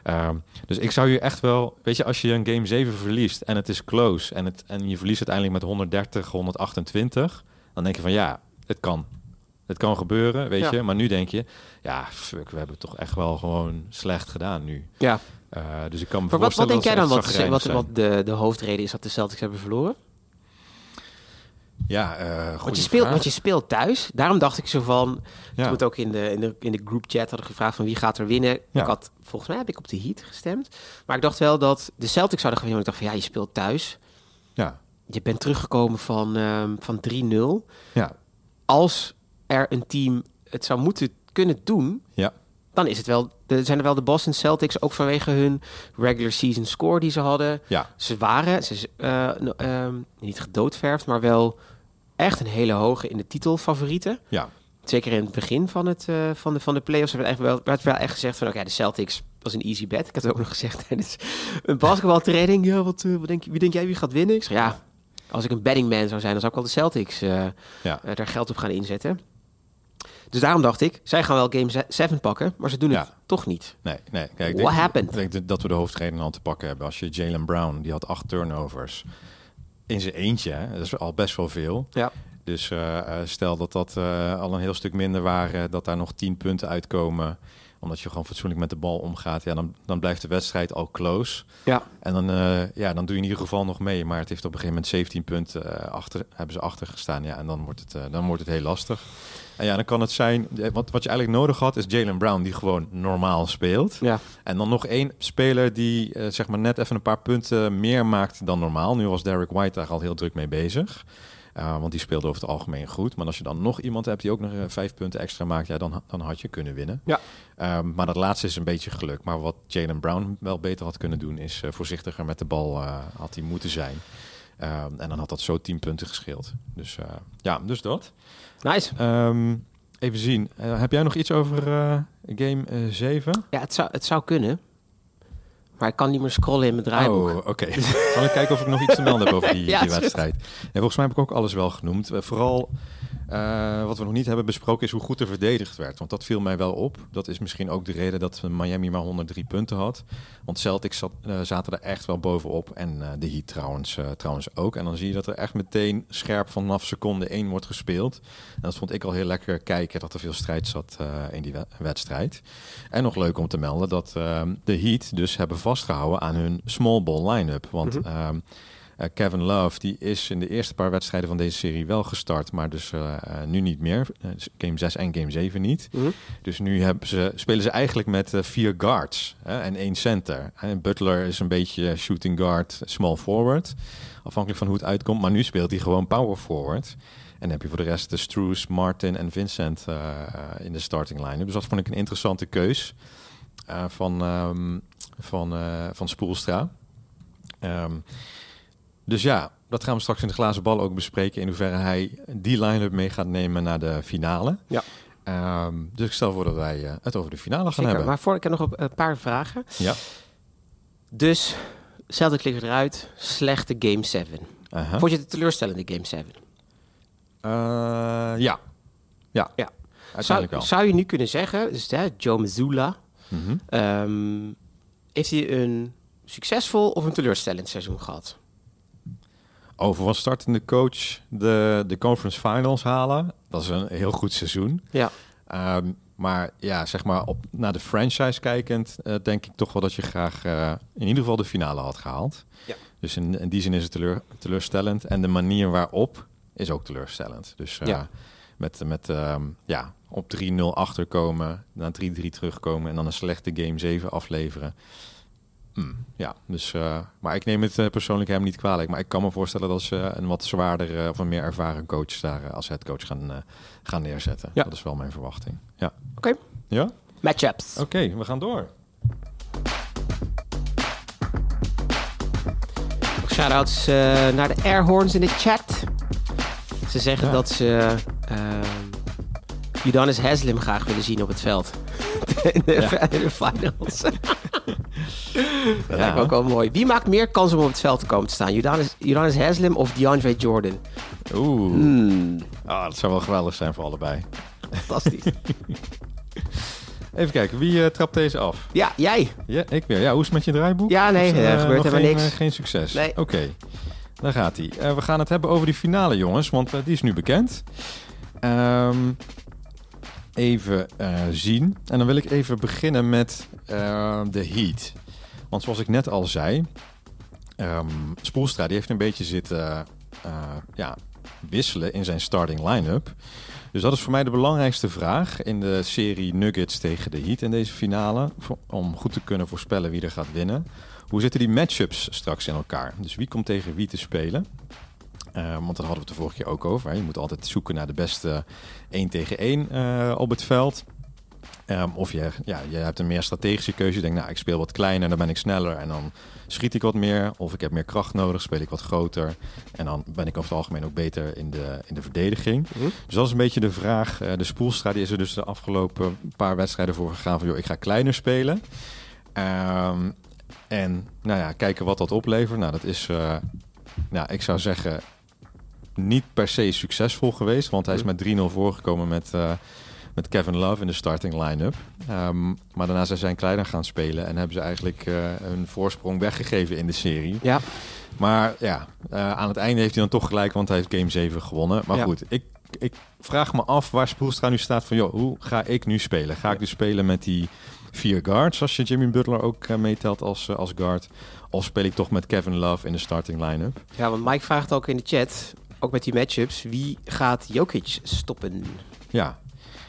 Um, dus ik zou je echt wel... Weet je, als je een game 7 verliest en het is close... en, het, en je verliest uiteindelijk met 130, 128... dan denk je van ja, het kan. Het kan gebeuren, weet ja. je. Maar nu denk je, ja, fuck, we hebben het toch echt wel gewoon slecht gedaan nu. Ja. Uh, dus ik kan me maar wat, wat denk jij dan wat, wat, wat de, de hoofdreden is dat de Celtics hebben verloren? Ja, uh, want, je speelt, want je speelt thuis. Daarom dacht ik zo van... Ja. Toen het ook in de, in, de, in de group chat hadden gevraagd van wie gaat er winnen. Ja. Ik had, volgens mij heb ik op de Heat gestemd. Maar ik dacht wel dat de Celtics zouden gewinnen. Ik dacht van ja, je speelt thuis. Ja. Je bent teruggekomen van, um, van 3-0. Ja. Als er een team het zou moeten kunnen doen... Ja. Dan is het wel, de, zijn er wel de Boston Celtics... ook vanwege hun regular season score die ze hadden. Ja. Ze waren, ze, uh, niet gedoodverfd, maar wel echt een hele hoge in de titelfavorieten. Ja. Zeker in het begin van, het, uh, van, de, van de playoffs werd, eigenlijk wel, werd wel echt gezegd van... oké, okay, de Celtics was een easy bet. Ik had het ook nog gezegd tijdens een basketbaltraining. Ja, wat, uh, wat denk, wie denk jij wie gaat winnen? Ik zeg, ja, als ik een betting man zou zijn... dan zou ik wel de Celtics uh, ja. daar geld op gaan inzetten. Dus daarom dacht ik, zij gaan wel game 7 pakken... maar ze doen Ja. het toch niet. Nee, nee. Kijk, What denk, happened? Ik denk dat we de hoofdreden al te pakken hebben. Als je Jalen Brown, die had acht turnovers in zijn eentje. Hè? Dat is al best wel veel. Ja. Dus uh, stel dat dat uh, al een heel stuk minder waren, dat daar nog tien punten uitkomen, omdat je gewoon fatsoenlijk met de bal omgaat, ja, dan, dan blijft de wedstrijd al close. Ja. En dan, uh, ja, dan doe je in ieder geval nog mee. Maar het heeft op een gegeven moment 17 punten achter, hebben ze achter gestaan. Ja, en dan wordt het, dan wordt het heel lastig. En ja, dan kan het zijn, wat, wat je eigenlijk nodig had, is Jalen Brown die gewoon normaal speelt. Ja. En dan nog één speler die uh, zeg maar net even een paar punten meer maakt dan normaal. Nu was Derek White daar al heel druk mee bezig. Uh, want die speelde over het algemeen goed. Maar als je dan nog iemand hebt die ook nog uh, vijf punten extra maakt, ja, dan, dan had je kunnen winnen. Ja. Um, maar dat laatste is een beetje geluk. Maar wat Jalen Brown wel beter had kunnen doen, is uh, voorzichtiger met de bal had hij moeten zijn. Um, en dan had dat zo tien punten gescheeld. Dus ja, dus dat. Nice. Um, even zien. heb jij nog iets over game 7? Ja, het zou, het zou kunnen. Maar ik kan niet meer scrollen in mijn draaiboek. Oh, oké. Okay. Zal ik kijken of ik nog iets te melden heb over die, [laughs] ja, die wedstrijd? Nee, volgens mij heb ik ook alles wel genoemd. Uh, vooral uh, wat we nog niet hebben besproken is hoe goed er verdedigd werd. Want dat viel mij wel op. Dat is misschien ook de reden dat Miami maar 103 punten had. Want Celtics zat, uh, zaten er echt wel bovenop. En uh, de Heat trouwens, trouwens ook. En dan zie je dat er echt meteen scherp vanaf seconde 1 wordt gespeeld. En dat vond ik al heel lekker kijken. Dat er veel strijd zat in die wedstrijd. En nog leuk om te melden dat de Heat dus hebben vastgehouden aan hun small ball line-up. Want mm -hmm. Uh, Kevin Love die is in de eerste paar wedstrijden van deze serie wel gestart, maar dus uh, nu niet meer. game 6 en game 7 niet. Mm -hmm. Dus nu hebben ze, spelen ze eigenlijk met vier guards en één center. En Butler is een beetje shooting guard, small forward. Afhankelijk van hoe het uitkomt. Maar nu speelt hij gewoon power forward. En dan heb je voor de rest de Struce, Martin en Vincent in de starting line. Dus dat vond ik een interessante keus. Uh, van, um, van, uh, van Spoelstra. Um, dus ja, dat gaan we straks in de glazen bal ook bespreken. In hoeverre hij die line-up mee gaat nemen naar de finale. Ja. Um, dus ik stel voor dat wij uh, het over de finale gaan Zeker, hebben. Maar voor ik heb nog een paar vragen. Ja. Dus, Celtic ligt eruit. Slechte Game 7. -huh. Vond je het teleurstellende Game 7? Uh, ja. Ja. ja. Zou, wel. zou je nu kunnen zeggen, dus hè, Joe Mazzulla... Mm -hmm. um, heeft hij een succesvol of een teleurstellend seizoen gehad? Over van startende coach de, de conference finals halen. Dat is een heel goed seizoen. Ja. Um, maar ja, zeg maar op, naar de franchise kijkend, uh, denk ik toch wel dat je graag uh, in ieder geval de finale had gehaald. Ja. Dus in, in die zin is het teleur, teleurstellend. En de manier waarop is ook teleurstellend. Dus uh, ja. met, met um, ja, op 3-0 achterkomen, naar 3-3 terugkomen en dan een slechte game 7 afleveren. Hmm, ja, dus, uh, maar ik neem het uh, persoonlijk hem niet kwalijk. Maar ik kan me voorstellen dat ze een wat zwaarder uh, of een meer ervaren coach daar als headcoach gaan, gaan neerzetten. Ja. Dat is wel mijn verwachting. Ja. Oké. Okay. Ja? Matchups. Oké, okay, we gaan door. Shoutouts naar de airhorns in de chat. Ze zeggen ja. dat ze Udanis Haslim graag willen zien op het veld. [laughs] in, de, ja. [laughs] in de finals. [laughs] dat lijkt me ook wel mooi. Wie maakt meer kans om op het veld te komen te staan? Udanis Haslim of DeAndre Jordan? Oeh. Hmm. Ah, dat zou wel geweldig zijn voor allebei. Fantastisch. [laughs] Even kijken, wie uh, trapt deze af? Ja, jij. Ja, ik weer. Ja, hoe is het met je draaiboek? Ja, nee, er uh, gebeurt helemaal niks. Geen succes. Nee. Oké, okay. daar gaat hij. we gaan het hebben over die finale, jongens, want die is nu bekend. Um, even uh, zien. En dan wil ik even beginnen met uh, de Heat. Want zoals ik net al zei, um, Spoelstra die heeft een beetje zitten uh, ja, wisselen in zijn starting line-up. Dus dat is voor mij de belangrijkste vraag in de serie Nuggets tegen de Heat in deze finale. Om goed te kunnen voorspellen wie er gaat winnen. Hoe zitten die matchups straks in elkaar? Dus wie komt tegen wie te spelen? Uh, want daar hadden we het de vorige keer ook over. Hè. Je moet altijd zoeken naar de beste 1 tegen 1 uh, op het veld. Um, of je, ja, je hebt een meer strategische keuze. Je denkt, nou, ik speel wat kleiner, dan ben ik sneller en dan schiet ik wat meer. Of ik heb meer kracht nodig, speel ik wat groter. En dan ben ik over het algemeen ook beter in de, in de verdediging. Mm -hmm. Dus dat is een beetje de vraag. Uh, de Spoelstra die is er dus de afgelopen paar wedstrijden voor gegaan van, joh, ik ga kleiner spelen. Um, en nou ja, kijken wat dat oplevert. Nou, dat is, uh, nou, ik zou zeggen, niet per se succesvol geweest. Want hij is met 3-0 voorgekomen met, uh, met Kevin Love in de starting line-up. Um, maar daarna zijn zij kleiner gaan spelen en hebben ze eigenlijk uh, hun voorsprong weggegeven in de serie. Ja. Maar ja, uh, aan het einde heeft hij dan toch gelijk, want hij heeft game 7 gewonnen. Maar ja. goed, ik, ik vraag me af waar Spoelstra nu staat van... joh, hoe ga ik nu spelen? Ga ik nu spelen met die vier guards, als je Jimmy Butler ook uh, meetelt als, uh, als guard? Of speel ik toch met Kevin Love in de starting line-up? Ja, want Mike vraagt ook in de chat ook met die matchups, wie gaat Jokic stoppen? Ja,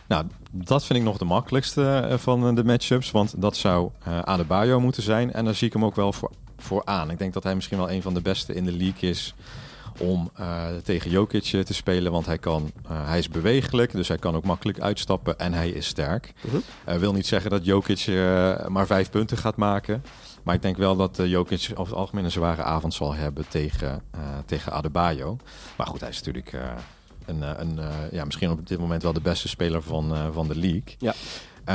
nou, dat vind ik nog de makkelijkste uh, van de matchups. Want dat zou uh, Adebayo moeten zijn. En daar zie ik hem ook wel voor, voor aan. Ik denk dat hij misschien wel een van de beste in de league is om uh, tegen Jokic te spelen. Want hij, kan, hij is bewegelijk, dus hij kan ook makkelijk uitstappen. En hij is sterk. Uh -huh. wil niet zeggen dat Jokic maar vijf punten gaat maken. Maar ik denk wel dat uh, Jokic over het algemeen een zware avond zal hebben tegen, uh, tegen Adebayo. Maar goed, hij is natuurlijk uh, een, een ja, misschien op dit moment wel de beste speler van, van de league. Ja.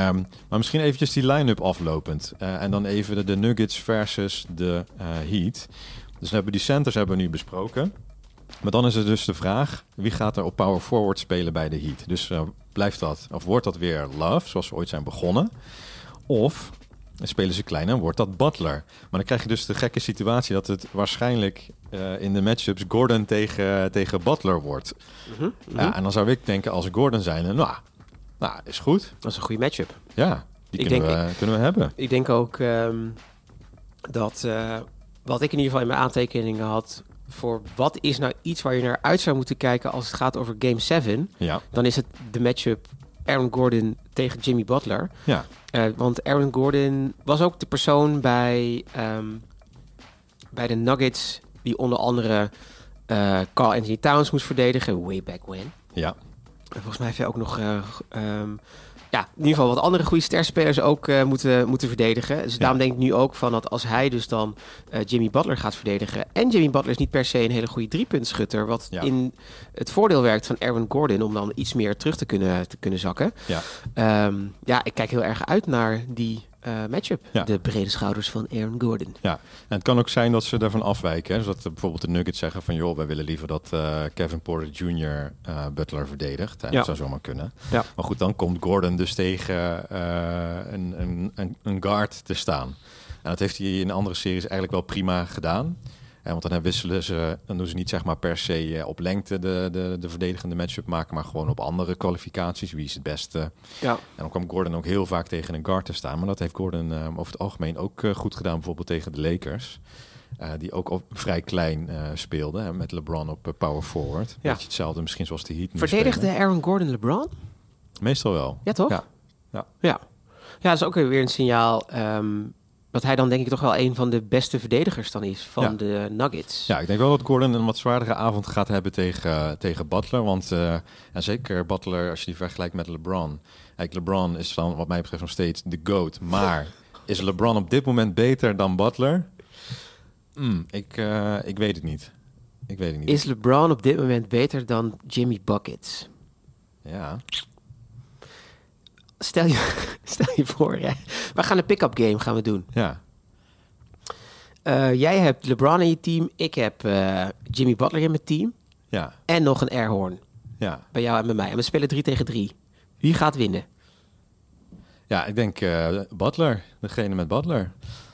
Um, maar misschien eventjes die line-up aflopend. en dan even de, de, Nuggets versus de Heat. Dus we hebben die centers hebben we nu besproken. Maar dan is er dus de vraag, wie gaat er op power forward spelen bij de Heat? Dus blijft dat, of wordt dat weer Love, zoals we ooit zijn begonnen? Of en spelen ze klein en wordt dat Butler. Maar dan krijg je dus de gekke situatie dat het waarschijnlijk uh, in de matchups Gordon tegen, tegen Butler wordt. Mm -hmm, mm -hmm. Ja, en dan zou ik denken als Gordon zijn, nou, nou is goed. Dat is een goede matchup. Ja, die ik kunnen, denk, we, kunnen we hebben. Ik denk ook um, dat uh, wat ik in ieder geval in mijn aantekeningen had voor wat is nou iets waar je naar uit zou moeten kijken als het gaat over Game 7, ja. dan is het de matchup Aaron Gordon tegen Jimmy Butler. Ja. Uh, want Aaron Gordon was ook de persoon bij, um, bij de Nuggets die onder andere uh, Carl Anthony Towns moest verdedigen, way back when. Ja. En volgens mij heeft hij ook nog uh, um, ja, in ieder geval wat andere goede sterspelers ook uh, moeten, moeten verdedigen. Dus ja. daarom denk ik nu ook van dat als hij dus dan uh, Jimmy Butler gaat verdedigen. En Jimmy Butler is niet per se een hele goede driepuntschutter. Wat ja. in het voordeel werkt van Aaron Gordon om dan iets meer terug te kunnen, te kunnen zakken. Ja. Um, ja, ik kijk heel erg uit naar die uh, matchup. Ja. De brede schouders van Aaron Gordon. Ja, en het kan ook zijn dat ze daarvan afwijken. Hè? Dus dat bijvoorbeeld de Nuggets zeggen van... joh, wij willen liever dat uh, Kevin Porter Jr. Uh, Butler verdedigt. Ja. Dat zou zomaar kunnen. Ja. Maar goed, dan komt Gordon dus tegen een, een, een, een guard te staan. En dat heeft hij in andere series eigenlijk wel prima gedaan. Ja, want dan wisselen ze, dan doen ze niet zeg maar per se eh, op lengte de, de, de verdedigende matchup maken, maar gewoon op andere kwalificaties. Wie is het beste? Ja. En dan kwam Gordon ook heel vaak tegen een guard te staan. Maar dat heeft Gordon uh, over het algemeen ook goed gedaan, bijvoorbeeld tegen de Lakers. Uh, die ook op vrij klein uh, speelde, hè, met LeBron op uh, power forward. Ja. Beetje hetzelfde misschien zoals de Heat Verdedigde. Aaron Gordon LeBron? Meestal wel. Ja, toch? Ja. Ja. Ja, ja dat is ook weer een signaal. Um, dat hij dan denk ik toch wel een van de beste verdedigers dan is van Ja. de Nuggets. Ja, ik denk wel dat Gordon een wat zwaardere avond gaat hebben tegen, tegen Butler. Want eh, en zeker Butler, als je die vergelijkt met LeBron. Kijk, LeBron is dan wat mij betreft nog steeds de GOAT. Maar [laughs] is LeBron op dit moment beter dan Butler? Hmm, ik, eh, ik weet het niet. Ik weet het niet. Is LeBron op dit moment beter dan Jimmy Buckets? Ja, Stel je, [laughs] stel je voor, hè. we gaan een pick-up game gaan we doen. ja, Eh, jij hebt LeBron in je team, ik heb eh, Jimmy Butler in mijn team ja, en nog een airhorn ja. bij jou en bij mij. En we spelen 3 tegen 3. Wie gaat winnen? Ja, ik denk eh, Butler. Degene met Butler.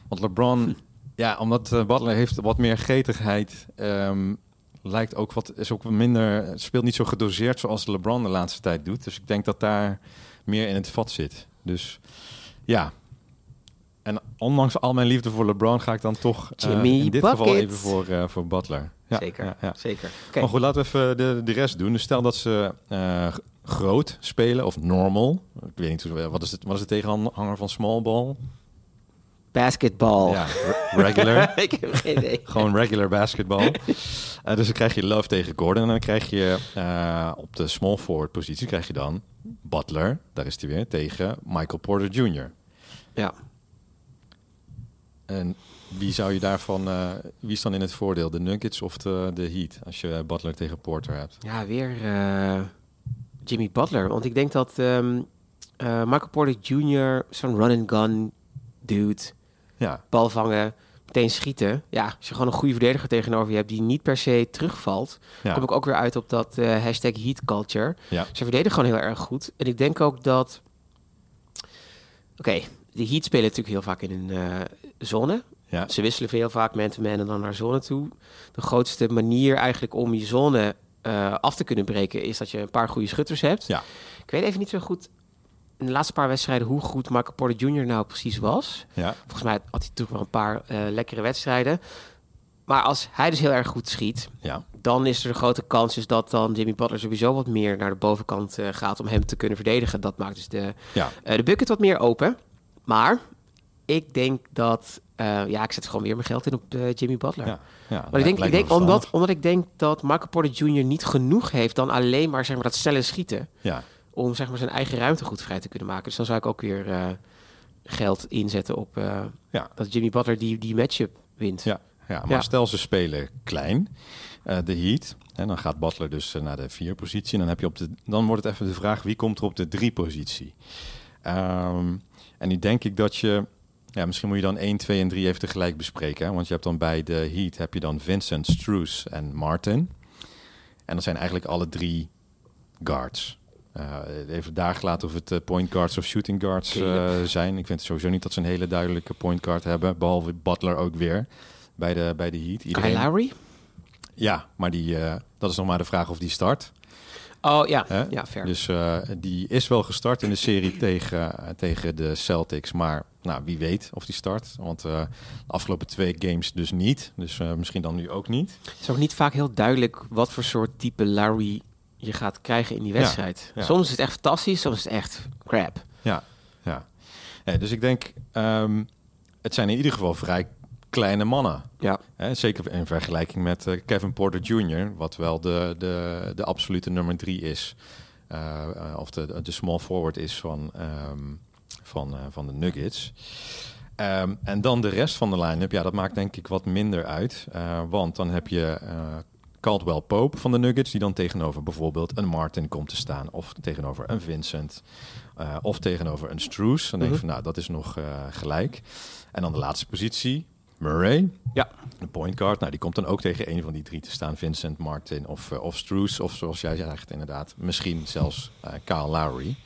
Want LeBron, [laughs] ja, omdat Butler heeft wat meer getigheid. ehm, lijkt ook wat, is ook wat minder, speelt niet zo gedoseerd zoals LeBron de laatste tijd doet. Dus ik denk dat daar meer in het vat zit. Dus ja. En ondanks al mijn liefde voor LeBron ga ik dan toch eh, in dit geval even voor, eh, voor Butler. Ja, Zeker, ja, ja. zeker. Maar goed, laten we even de, de rest doen. Dus stel dat ze eh, groot spelen of normal. Ik weet niet, hoe- wat is, het, wat is de tegenhanger van small ball? Basketbal. Ja, re- regular. [laughs] ik heb geen idee. Gewoon regular basketbal. Eh, dus dan krijg je Love tegen Gordon. En dan krijg je eh, op de small forward positie krijg je dan Butler. Daar is hij weer. Tegen Michael Porter Jr. Ja. En wie zou je daarvan... eh, wie is dan in het voordeel? De Nuggets of de, de Heat? Als je Butler tegen Porter hebt. Ja, weer Jimmy Butler. Want ik denk dat eh, Michael Porter Jr. zo'n run-and-gun dude, Ja, bal vangen, meteen schieten. Ja, als je gewoon een goede verdediger tegenover je hebt die niet per se terugvalt, ja, kom ik ook weer uit op dat eh, hashtag heat culture. ja. Ze verdedigen gewoon heel erg goed. En ik denk ook dat... Oké, de Heat spelen natuurlijk heel vaak in een eh, zone. ja. Ze wisselen heel vaak man-to-man en dan naar zone toe. De grootste manier eigenlijk om je zone eh, af te kunnen breken... is dat je een paar goede schutters hebt. Ja. Ik weet even niet zo goed in de laatste paar wedstrijden... hoe goed Michael Porter Jr. nou precies was. ja. Volgens mij had hij toch wel een paar eh, lekkere wedstrijden. Maar als hij dus heel erg goed schiet... ja. dan is er een grote kans dus dat dan Jimmy Butler sowieso wat meer naar de bovenkant eh, gaat... om hem te kunnen verdedigen. Dat maakt dus de, ja. eh, de bucket wat meer open. Maar ik denk dat... ja, ik zet gewoon weer mijn geld in op Jimmy Butler. Ja, ja, Maar ik denk, ik denk omdat, omdat ik denk dat Michael Porter Jr. niet genoeg heeft dan alleen maar, zeg maar dat snelle schieten. Ja, Om zeg maar, zijn eigen ruimte goed vrij te kunnen maken. Dus dan zou ik ook weer eh, geld inzetten op eh, ja, dat Jimmy Butler die, die matchup wint. ja, ja. Maar Ja. stel ze spelen klein, eh, de Heat. En dan gaat Butler dus naar de vier positie. En dan, heb je op de, dan wordt het even de vraag, wie komt er op de drie positie? Ehm, en nu denk ik dat je... Ja, misschien moet je dan 1, 2 en 3 even tegelijk bespreken. Hè? Want je hebt dan bij de Heat heb je dan Vincent, Struce en Martin. En dat zijn eigenlijk alle drie guards. Eh, even daar gelaten of het eh, point guards of shooting guards eh, zijn. Ik vind sowieso niet dat ze een hele duidelijke point guard hebben. Behalve Butler ook weer bij de, bij de Heat. Kyle Lowry? Ja, maar die, dat is nog maar de vraag of die start. Oh ja, Hè? ja fair. Dus die is wel gestart in de serie [clears throat] tegen, tegen de Celtics. Maar nou, wie weet of die start. Want de afgelopen twee games dus niet. Dus misschien dan nu ook niet. Het is ook niet vaak heel duidelijk wat voor soort type Larry je gaat krijgen in die wedstrijd. ja. Soms is het echt fantastisch, soms is het echt crap. Ja, ja. Nee, dus ik denk, ehm, het zijn in ieder geval vrij kleine mannen. Ja, Hè? Zeker in vergelijking met eh, Kevin Porter Jr., wat wel de, de, de absolute nummer drie is. Eh, of de, de small forward is van, ehm, van, eh, van de Nuggets. Ehm, en dan de rest van de line-up, ja, dat maakt denk ik wat minder uit. Want dan heb je Caldwell Pope van de Nuggets, die dan tegenover bijvoorbeeld een Martin komt te staan. Of tegenover een Vincent. eh, of tegenover een Struce. Dan denk ik van, nou, dat is nog eh, gelijk. En dan de laatste positie, Murray. ja. De point guard, nou, die komt dan ook tegen een van die drie te staan. Vincent, Martin of, eh, of Struce. Of zoals jij zegt inderdaad, misschien zelfs Kyle Lowry.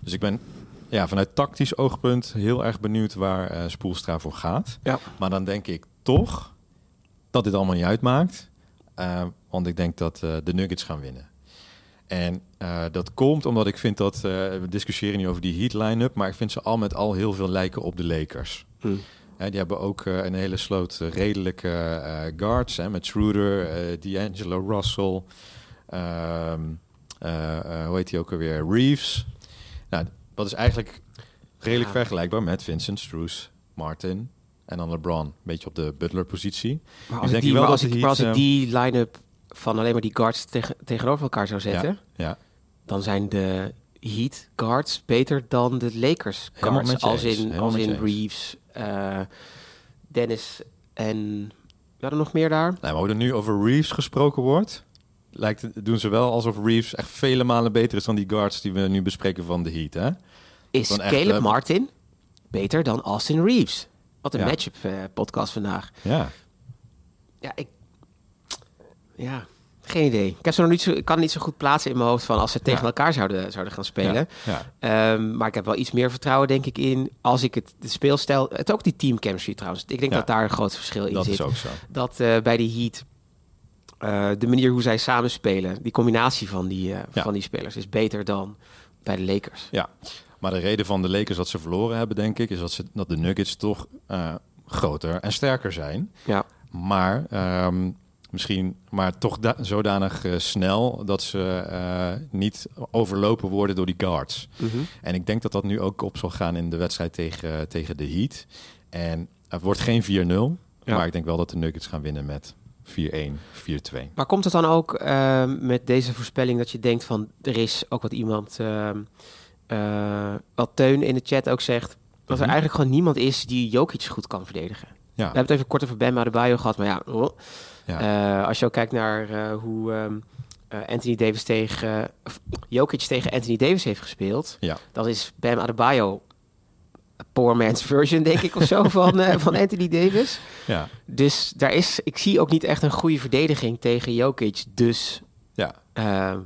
Dus ik ben ja, vanuit tactisch oogpunt heel erg benieuwd waar Spoelstra voor gaat. ja. Maar dan denk ik toch dat dit allemaal niet uitmaakt. Eh, want ik denk dat eh, de Nuggets gaan winnen. En eh, dat komt omdat ik vind dat... we discussiëren nu over die Heat line-up... maar ik vind ze al met al heel veel lijken op de Lakers. Hm. Hè, die hebben ook een hele sloot redelijke guards. Hè, met Schroeder, D'Angelo Russell... ehm, eh, eh, hoe heet hij ook alweer? Reeves. Nou, dat is eigenlijk redelijk Ja. vergelijkbaar met Vincent Struce, Martin En dan LeBron een beetje op de Butler-positie. Maar Dus als, ik denk die, wel maar als, dat ik, de maar als Heat, ik die line-up van alleen maar die guards tegen, tegenover elkaar zou zetten, Ja, dan zijn de Heat guards beter dan de Lakers guards. Als in, Helemaal als in. Reeves, eh, Dennis en... Ja, er nog meer daar? Nee, maar hoe er nu over Reeves gesproken wordt, lijkt het, doen ze wel alsof Reeves echt vele malen beter is dan die guards die we nu bespreken van de Heat. Hè? Is echt, Caleb eh, Martin beter dan Austin Reeves? Wat een Ja. matchup eh, podcast vandaag. Ja. Ja, ik... Ja, geen idee. Ik, heb ze nog niet zo, ik kan niet zo goed plaatsen in mijn hoofd van als ze tegen Ja. elkaar zouden, zouden gaan spelen. Ja. Ehm, maar ik heb wel iets meer vertrouwen, denk ik, in als ik het de speelstijl... Het ook die team chemistry trouwens. Ik denk Ja. dat daar een groot verschil in Dat zit. is ook zo. Dat eh, bij die Heat... eh, de manier hoe zij samenspelen, die combinatie van die, eh, van die spelers is beter dan bij de Lakers. Ja, maar de reden van de Lakers dat ze verloren hebben, denk ik, is dat, ze, dat de Nuggets toch eh, groter en sterker zijn. Ja, Maar ehm, misschien, maar toch da- zodanig eh, snel dat ze eh, niet overlopen worden door die guards. Mhm. En ik denk dat dat nu ook op zal gaan in de wedstrijd tegen, tegen de Heat. En het wordt geen 4-0, Ja. maar ik denk wel dat de Nuggets gaan winnen met 4-1, 4-2. Maar komt het dan ook ehm, met deze voorspelling dat je denkt van er is ook wat iemand, eh, wat Teun in de chat ook zegt, dat er mhm. eigenlijk gewoon niemand is die Jokic goed kan verdedigen. Ja. We hebben het even kort over Bam Adebayo gehad, maar ja, oh. eh, als je ook kijkt naar eh, hoe um, Anthony Davis tegen Jokic tegen Anthony Davis heeft gespeeld, ja. dan is Bam Adebayo poor man's version, denk ik, of zo, [laughs] van, uh, van Anthony Davis. Ja. Dus daar is, ik zie ook niet echt een goede verdediging tegen Jokic. Dus ja. Ehm,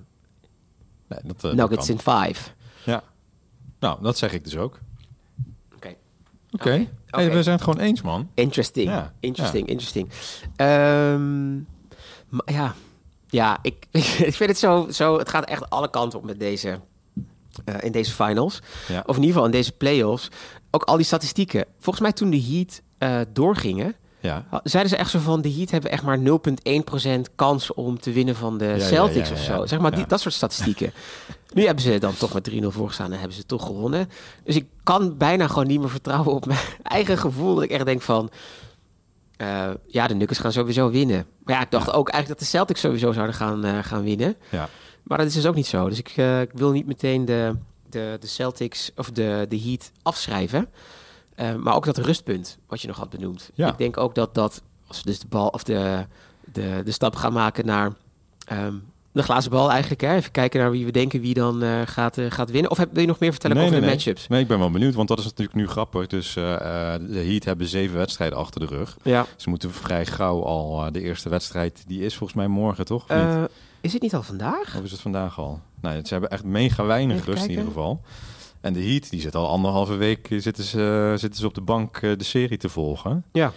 dat, uh, Nuggets in 5. Nou, dat zeg ik dus ook. Oké. Oké. Hey, we zijn het gewoon eens, man. Interesting. Ja, Interesting, interesting. Ehm, maar ja, ja ik, [laughs] ik vind het zo, zo... Het gaat echt alle kanten op met deze... eh, in deze finals. Ja. Of in ieder geval in deze playoffs. Ook al die statistieken. Volgens mij toen de Heat eh, doorgingen... Ja. Zeiden ze echt zo van, de Heat hebben echt maar 0,1% kans om te winnen van de ja, Celtics ja, of ja. zo. Zeg maar, die, Ja. dat soort statistieken. [laughs] nu hebben ze dan toch met 3-0 voorgestaan en hebben ze toch gewonnen. Dus ik kan bijna gewoon niet meer vertrouwen op mijn [laughs] eigen gevoel. Dat ik echt denk van, eh, ja, de Nuggets gaan sowieso winnen. Maar ja, ik dacht ook eigenlijk dat de Celtics sowieso zouden gaan, eh, gaan winnen. Ja. Maar dat is dus ook niet zo. Dus ik, eh, ik wil niet meteen de, de, de Celtics of de, de Heat afschrijven. Maar ook dat rustpunt, wat je nog had benoemd. Ja. Ik denk ook dat dat, als we dus de bal of de, de, de stap gaan maken naar ehm, de glazen bal eigenlijk. Hè? Even kijken naar wie we denken wie dan eh, gaat, eh, gaat winnen. Of heb, wil je nog meer vertellen over de matchups? Nee, ik ben wel benieuwd, want dat is natuurlijk nu grappig. Dus eh, de Heat hebben zeven wedstrijden achter de rug. Ja. Ze moeten vrij gauw al de eerste wedstrijd, die is volgens mij morgen, toch? Is het niet al vandaag? Of is het vandaag al? Nee, ze hebben echt mega weinig Even rust in ieder geval. En de Heat, die zit al anderhalve week zitten ze, zitten ze op de bank de serie te volgen. Ja.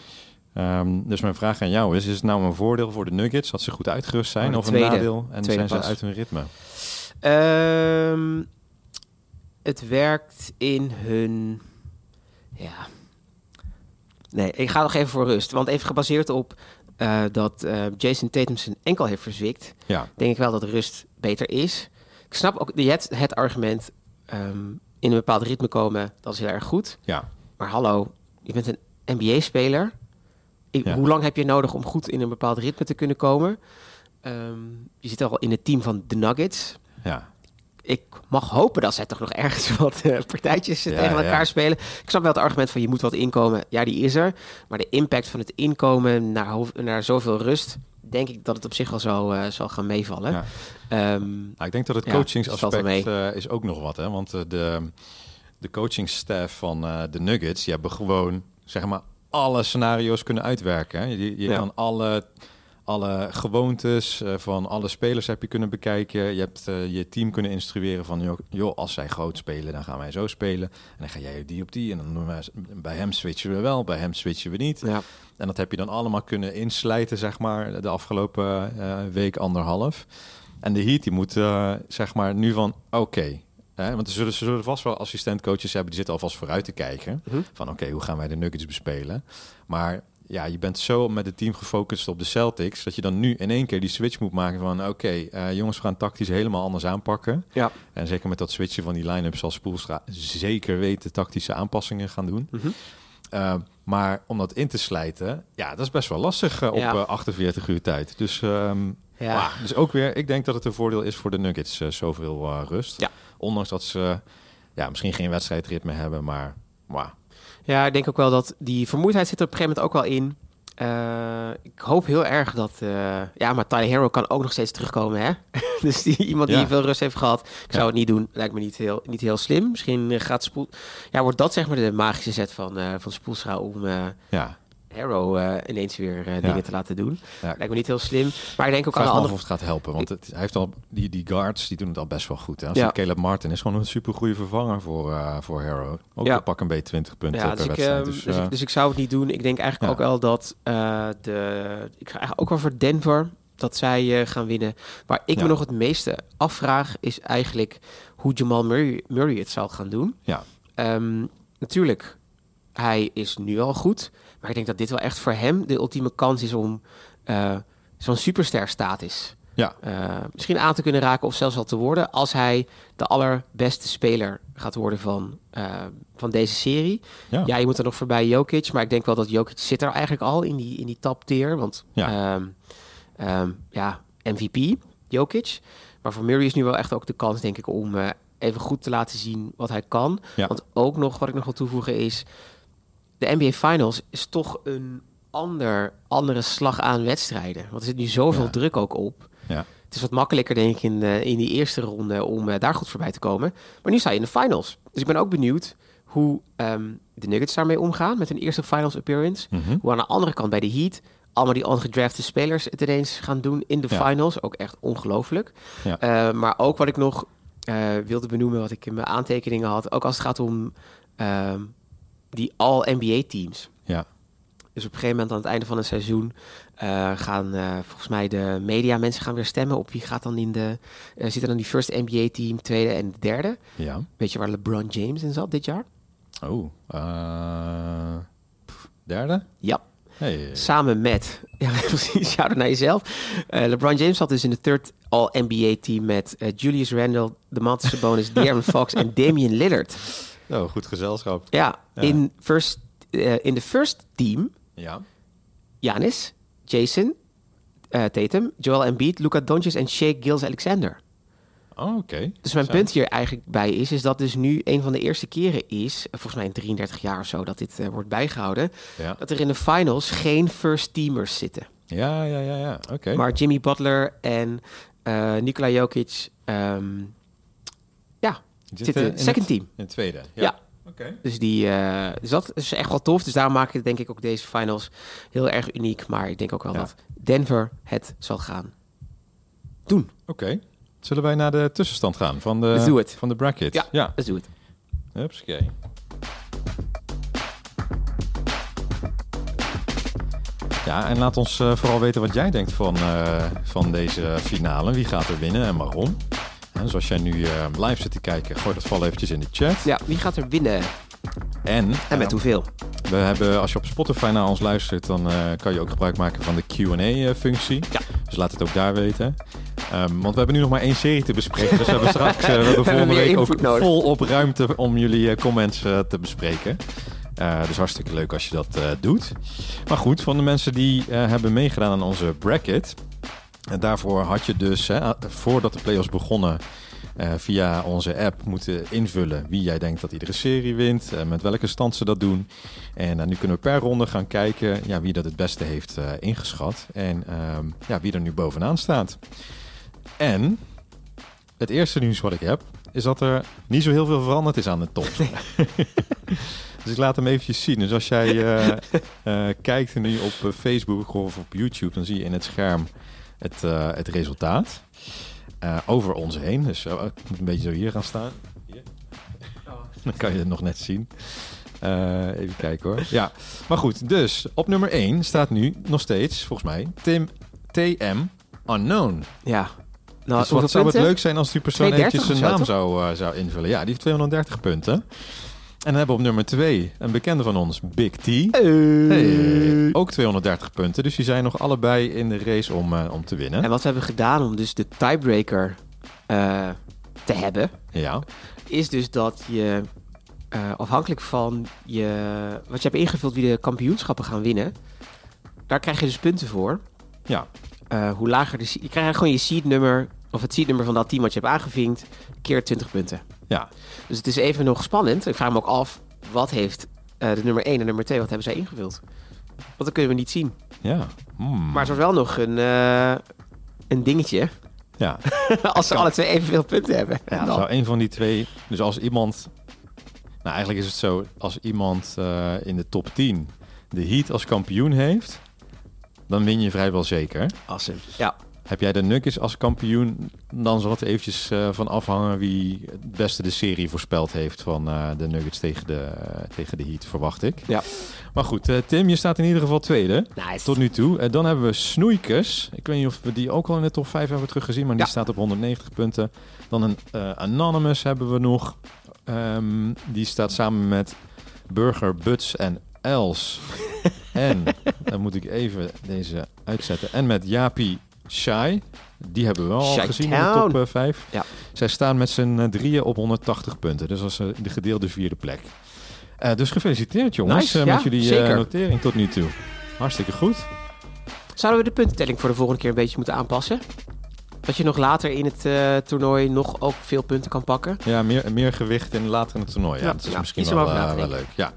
Ehm, dus mijn vraag aan jou is, is het nou een voordeel voor de Nuggets dat ze goed uitgerust zijn? Oh, of tweede. een nadeel en zijn ze pas. uit hun ritme? Ehm, het werkt in hun. Ja. Nee, ik ga nog even voor rust. Want even gebaseerd op eh, dat eh, Jason Tatum zijn enkel heeft verzwikt, Ja, denk ik wel dat rust beter is. Ik snap ook je hebt het argument ehm, in een bepaald ritme komen, dat is heel erg goed. ja, Maar hallo, je bent een NBA-speler. Ik- Ja. Hoe lang heb je nodig om goed in een bepaald ritme te kunnen komen? Ehm, je zit al in het team van de Nuggets ja. ik mag hopen dat zij toch nog ergens [laughs] wat eh, partijtjes eh, Ja, tegen ja. elkaar spelen. Ik snap wel het argument van je moet wat inkomen. Ja, die is er. Maar de impact van het inkomen naar, naar zoveel rust... denk ik dat het op zich wel zo, eh, zal gaan meevallen. Ehm, Nou, ik denk dat het coachingsaspect eh, is ook nog wat. Hè? Want de, de coachingstaff van de Nuggets... die hebben gewoon, zeg maar, alle scenario's kunnen uitwerken. Hè? Je, je Ja. kan alle, alle gewoontes eh, van alle spelers heb je kunnen bekijken. Je hebt eh, je team kunnen instrueren van... Joh, joh, als zij groot spelen, dan gaan wij zo spelen. En dan ga jij die op die. En dan doen wij, bij hem switchen we wel, bij hem switchen we niet. ja. En dat heb je dan allemaal kunnen inslijten, zeg maar, de afgelopen eh, week, anderhalf. En de Heat, die moet, zeg maar, nu van, oké. Hè, want er zullen, ze zullen vast wel assistentcoaches hebben, die zitten alvast vooruit te kijken. Mhm. Van, oké, hoe gaan wij de Nuggets bespelen? Maar ja, je bent zo met het team gefocust op de Celtics, dat je dan nu in één keer die switch moet maken van, oké, eh, jongens, we gaan tactisch helemaal anders aanpakken. Ja. En zeker met dat switchen van die line-up zal Spoelstra zeker weten tactische aanpassingen gaan doen. Mhm. Uh, Maar om dat in te slijten, ja, dat is best wel lastig eh, op Ja. eh, 48 uur tijd. Dus, ehm, Ja. maar, dus ook weer, ik denk dat het een voordeel is voor de Nuggets, eh, zoveel eh, rust. Ja. Ondanks dat ze ja, misschien geen wedstrijdritme hebben, maar... maar Ja, ik denk ook wel dat die vermoeidheid zit er op een gegeven moment ook wel in. Eh, ik hoop heel erg dat... eh, ja, maar Tyler Hero kan ook nog steeds terugkomen, hè? [laughs] dus die, iemand die Ja. veel rust heeft gehad. Ik zou het niet doen. Lijkt me niet heel, niet heel slim. Misschien gaat Spoel... Ja, wordt dat zeg maar de magische set van, eh van Spoelstra om ja, Hero eh, ineens weer eh, dingen te laten doen. Ja. Lijkt me niet heel slim. Maar ik denk ook aan de andere... of het gaat helpen. Want het, hij heeft al, die, die guards die doen het al best wel goed. Hè? Ja. Caleb Martin is gewoon een super goede vervanger voor, eh voor Hero. Ook Ja. pak een beetje 20 punten Ja, per dus ik, wedstrijd. ehm, Dus, dus, ik, dus ik zou het niet doen. Ik denk eigenlijk ook wel dat de... Ik ga eigenlijk ook wel voor Denver dat zij gaan winnen. Waar ik me nog het meeste afvraag is eigenlijk hoe Jamal Murray, Murray het zal gaan doen. ja, Ehm, natuurlijk, hij is nu al goed. Maar ik denk dat dit wel echt voor hem de ultieme kans is om eh, zo'n superster status ja, eh, misschien aan te kunnen raken of zelfs al te worden als hij de allerbeste speler gaat worden van, eh, van deze serie. ja. Ja, je moet er nog voorbij Jokic, maar ik denk wel dat Jokic zit er eigenlijk al in die, in die top tier, want Ja. ja. ja, MVP, Jokic. Maar voor Murray is nu wel echt ook de kans, denk ik, om even goed te laten zien wat hij kan. Ja. Want ook nog, wat ik nog wil toevoegen is, de NBA Finals is toch een ander, andere slag aan wedstrijden. Want er zit nu zoveel Ja. druk ook op. Ja. Het is wat makkelijker, denk ik, in, eh, in die eerste ronde om eh, daar goed voorbij te komen. Maar nu sta je in de finals. Dus ik ben ook benieuwd hoe ehm, de Nuggets daarmee omgaan met hun eerste finals appearance. Mhm. Hoe aan de andere kant bij de Heat allemaal die ongedrafte spelers het ineens gaan doen in de Ja. finals. Ook echt ongelooflijk. Ja. Eh, maar ook wat ik nog wilde benoemen, wat ik in mijn aantekeningen had. Ook als het gaat om ehm, die All-NBA-teams. ja. Dus op een gegeven moment aan het einde van het seizoen eh, gaan eh, volgens mij de media mensen gaan weer stemmen op wie gaat dan in de eh zit er dan die first NBA team, tweede en derde. ja. Weet je waar LeBron James in zat dit jaar? Oh, pff, derde? Ja, Hey. samen met [laughs] ja precies, shout naar jezelf. LeBron James zat dus in de third All NBA team met Julius Randle, DeMontis Sabonis, [laughs] De'Aaron Fox en Damian Lillard. Oh, goed gezelschap. Ja, Ja. in first eh, in de first team Ja. Janis, Jason, eh, Tatum, Joel Embiid, Luka Doncic en Shea Gills-Alexander. Oh, oké. Dus mijn punt hier eigenlijk bij is, is dat dus nu een van de eerste keren is, volgens mij in 33 jaar of zo, dat dit eh, wordt bijgehouden, Ja, dat er in de finals geen first teamers zitten. ja, ja, ja. ja. Oké. Maar Jimmy Butler en Nikola Jokic, ehm, zitten in second het- team. In het tweede. Ja. Oké. Dus, die, eh, dus dat is echt wel tof. Dus daar maak ik denk ik ook deze finals heel erg uniek. Maar ik denk ook wel Ja. dat Denver het zal gaan doen. Oké. Zullen wij naar de tussenstand gaan van de, Let's do it. van de bracket? Ja. ja. Let's do it. Hupsakee. Ja, en laat ons eh, vooral weten wat jij denkt van, eh, van deze finale. Wie gaat er winnen en waarom? En zoals jij nu eh, live zit te kijken, gooi dat vooral eventjes in de chat. Ja, wie gaat er winnen? En, En met eh, hoeveel? we hebben, als je op Spotify naar ons luistert, dan eh, kan je ook gebruik maken van de Q&A-functie. Ja. Dus laat het ook daar weten. Ehm, want we hebben nu nog maar één serie te bespreken. Dus we hebben [laughs] straks eh, we hebben volgende week ook nodig. volop ruimte om jullie eh, comments eh, te bespreken. Eh, dus hartstikke leuk als je dat eh, doet. Maar goed, van de mensen die eh, hebben meegedaan aan onze bracket. En daarvoor had je dus, hè, voordat de playoffs begonnen, eh, via onze app moeten invullen wie jij denkt dat iedere serie wint, eh, met welke stand ze dat doen. En eh, nu kunnen we per ronde gaan kijken ja, wie dat het beste heeft ingeschat en ehm, ja, wie er nu bovenaan staat. En het eerste nieuws wat ik heb, is dat er niet zo heel veel veranderd is aan de top. [laughs] dus ik laat hem eventjes zien. Dus als jij kijkt nu op Facebook of op YouTube, dan zie je in het scherm het, eh, het resultaat. eh, over ons heen. Dus zo, ik moet een beetje zo hier gaan staan. Hier. Dan kan je het nog net zien. Eh, even kijken hoor. Ja, maar goed. Dus op nummer 1 staat nu nog steeds, volgens mij, Tim TM Unknown. Ja. Nou, dus wat zou het leuk zijn als die persoon 230 eventjes zijn zo, naam zou, zou invullen. Ja, die heeft 230 punten. En dan hebben we op nummer 2 een bekende van ons, Big T. Hey, ook 230 punten. Dus die zijn nog allebei in de race om, eh, om te winnen. En wat we hebben gedaan om dus de tiebreaker eh, te hebben, Ja, is dus dat je eh, afhankelijk van je, wat je hebt ingevuld wie de kampioenschappen gaan winnen, daar krijg je dus punten voor. Ja. Hoe lager de, je krijgt gewoon je seednummer, of het seednummer van dat team wat je hebt aangevinkt, keer 20 punten. Ja. Dus het is even nog spannend. Ik vraag me ook af, wat heeft eh, de nummer 1 en nummer 2, wat hebben zij ingevuld? Want dat kunnen we niet zien. Ja. Hmm. Maar het was wel nog een, eh, een dingetje, ja. [laughs] als ze alle twee evenveel punten hebben. Ja, Dan- zou een van die twee... Dus als iemand... Nou, eigenlijk is het zo, als iemand eh, in de top 10 de Heat als kampioen heeft, dan win je vrijwel zeker. Awesome. Ja. Heb jij de Nuggets als kampioen, dan zal het eventjes eh, van afhangen wie het beste de serie voorspeld heeft van eh, de Nuggets tegen de, tegen de Heat, verwacht ik. Ja. Maar goed, eh, Tim, je staat in ieder geval tweede. Nice. Tot nu toe. En dan hebben we Snoeikers. Ik weet niet of we die ook al in de top 5 hebben teruggezien, maar die Ja. staat op 190 punten. Dan een eh, Anonymous hebben we nog. Ehm, die staat samen met Burger, Buts en Els. [laughs] en, dan moet ik even deze uitzetten. En met Japi Shai. Die hebben we wel al Shy gezien in de top eh, 5. Ja. Zij staan met z'n eh, drieën op 180 punten. Dus dat is eh, de gedeelde vierde plek. Eh, dus gefeliciteerd jongens Nice, eh, ja, met jullie eh, notering tot nu toe. Hartstikke goed. Zouden we de puntentelling voor de volgende keer een beetje moeten aanpassen? Dat je nog later in het eh, toernooi nog ook veel punten kan pakken. Ja, meer, meer gewicht in later in het toernooi. Ja, Ja, dat is ja, misschien wel, eh, wel leuk. Ja.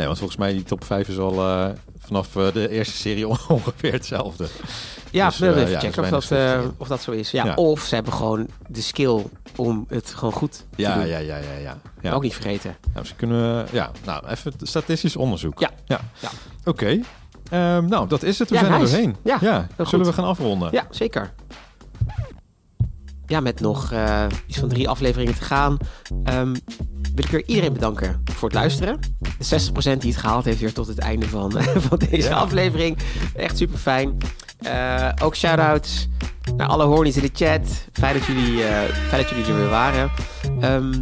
Nee, want volgens mij die top 5 is al eh, vanaf eh, de eerste serie [laughs] ongeveer hetzelfde. Ja, Dus, eh, even ja, checken of dat, of dat zo is. Ja, Ja. Of ze hebben gewoon de skill om het gewoon goed te Ja, doen. ja, ja, ja, ja. ja. Ook niet vergeten. Nou, ze kunnen, ja, nou, even statistisch onderzoek. Ja. ja. Oké. Ehm, nou, dat is het. We zijn er doorheen. Ja, Zullen goed. we gaan afronden? Ja, zeker. Ja, met nog eh, iets van drie afleveringen te gaan, ehm, wil ik weer iedereen bedanken voor het luisteren. De 60% die het gehaald heeft weer tot het einde van, [laughs] van deze Ja. aflevering. Echt super fijn. ook shout-outs naar alle hornies in de chat. Fijn dat jullie, eh, fijn dat jullie er weer waren. Ehm,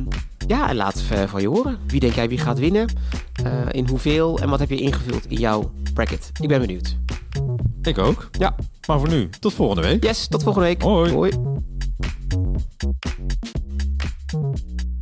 ja, en laat eh, van je horen. Wie denk jij wie gaat winnen? Eh, in hoeveel? En wat heb je ingevuld in jouw bracket? Ik ben benieuwd. Ik ook. Ja. Maar voor nu, tot volgende week. Yes, tot volgende week. Hoi. Hoi. Thank you.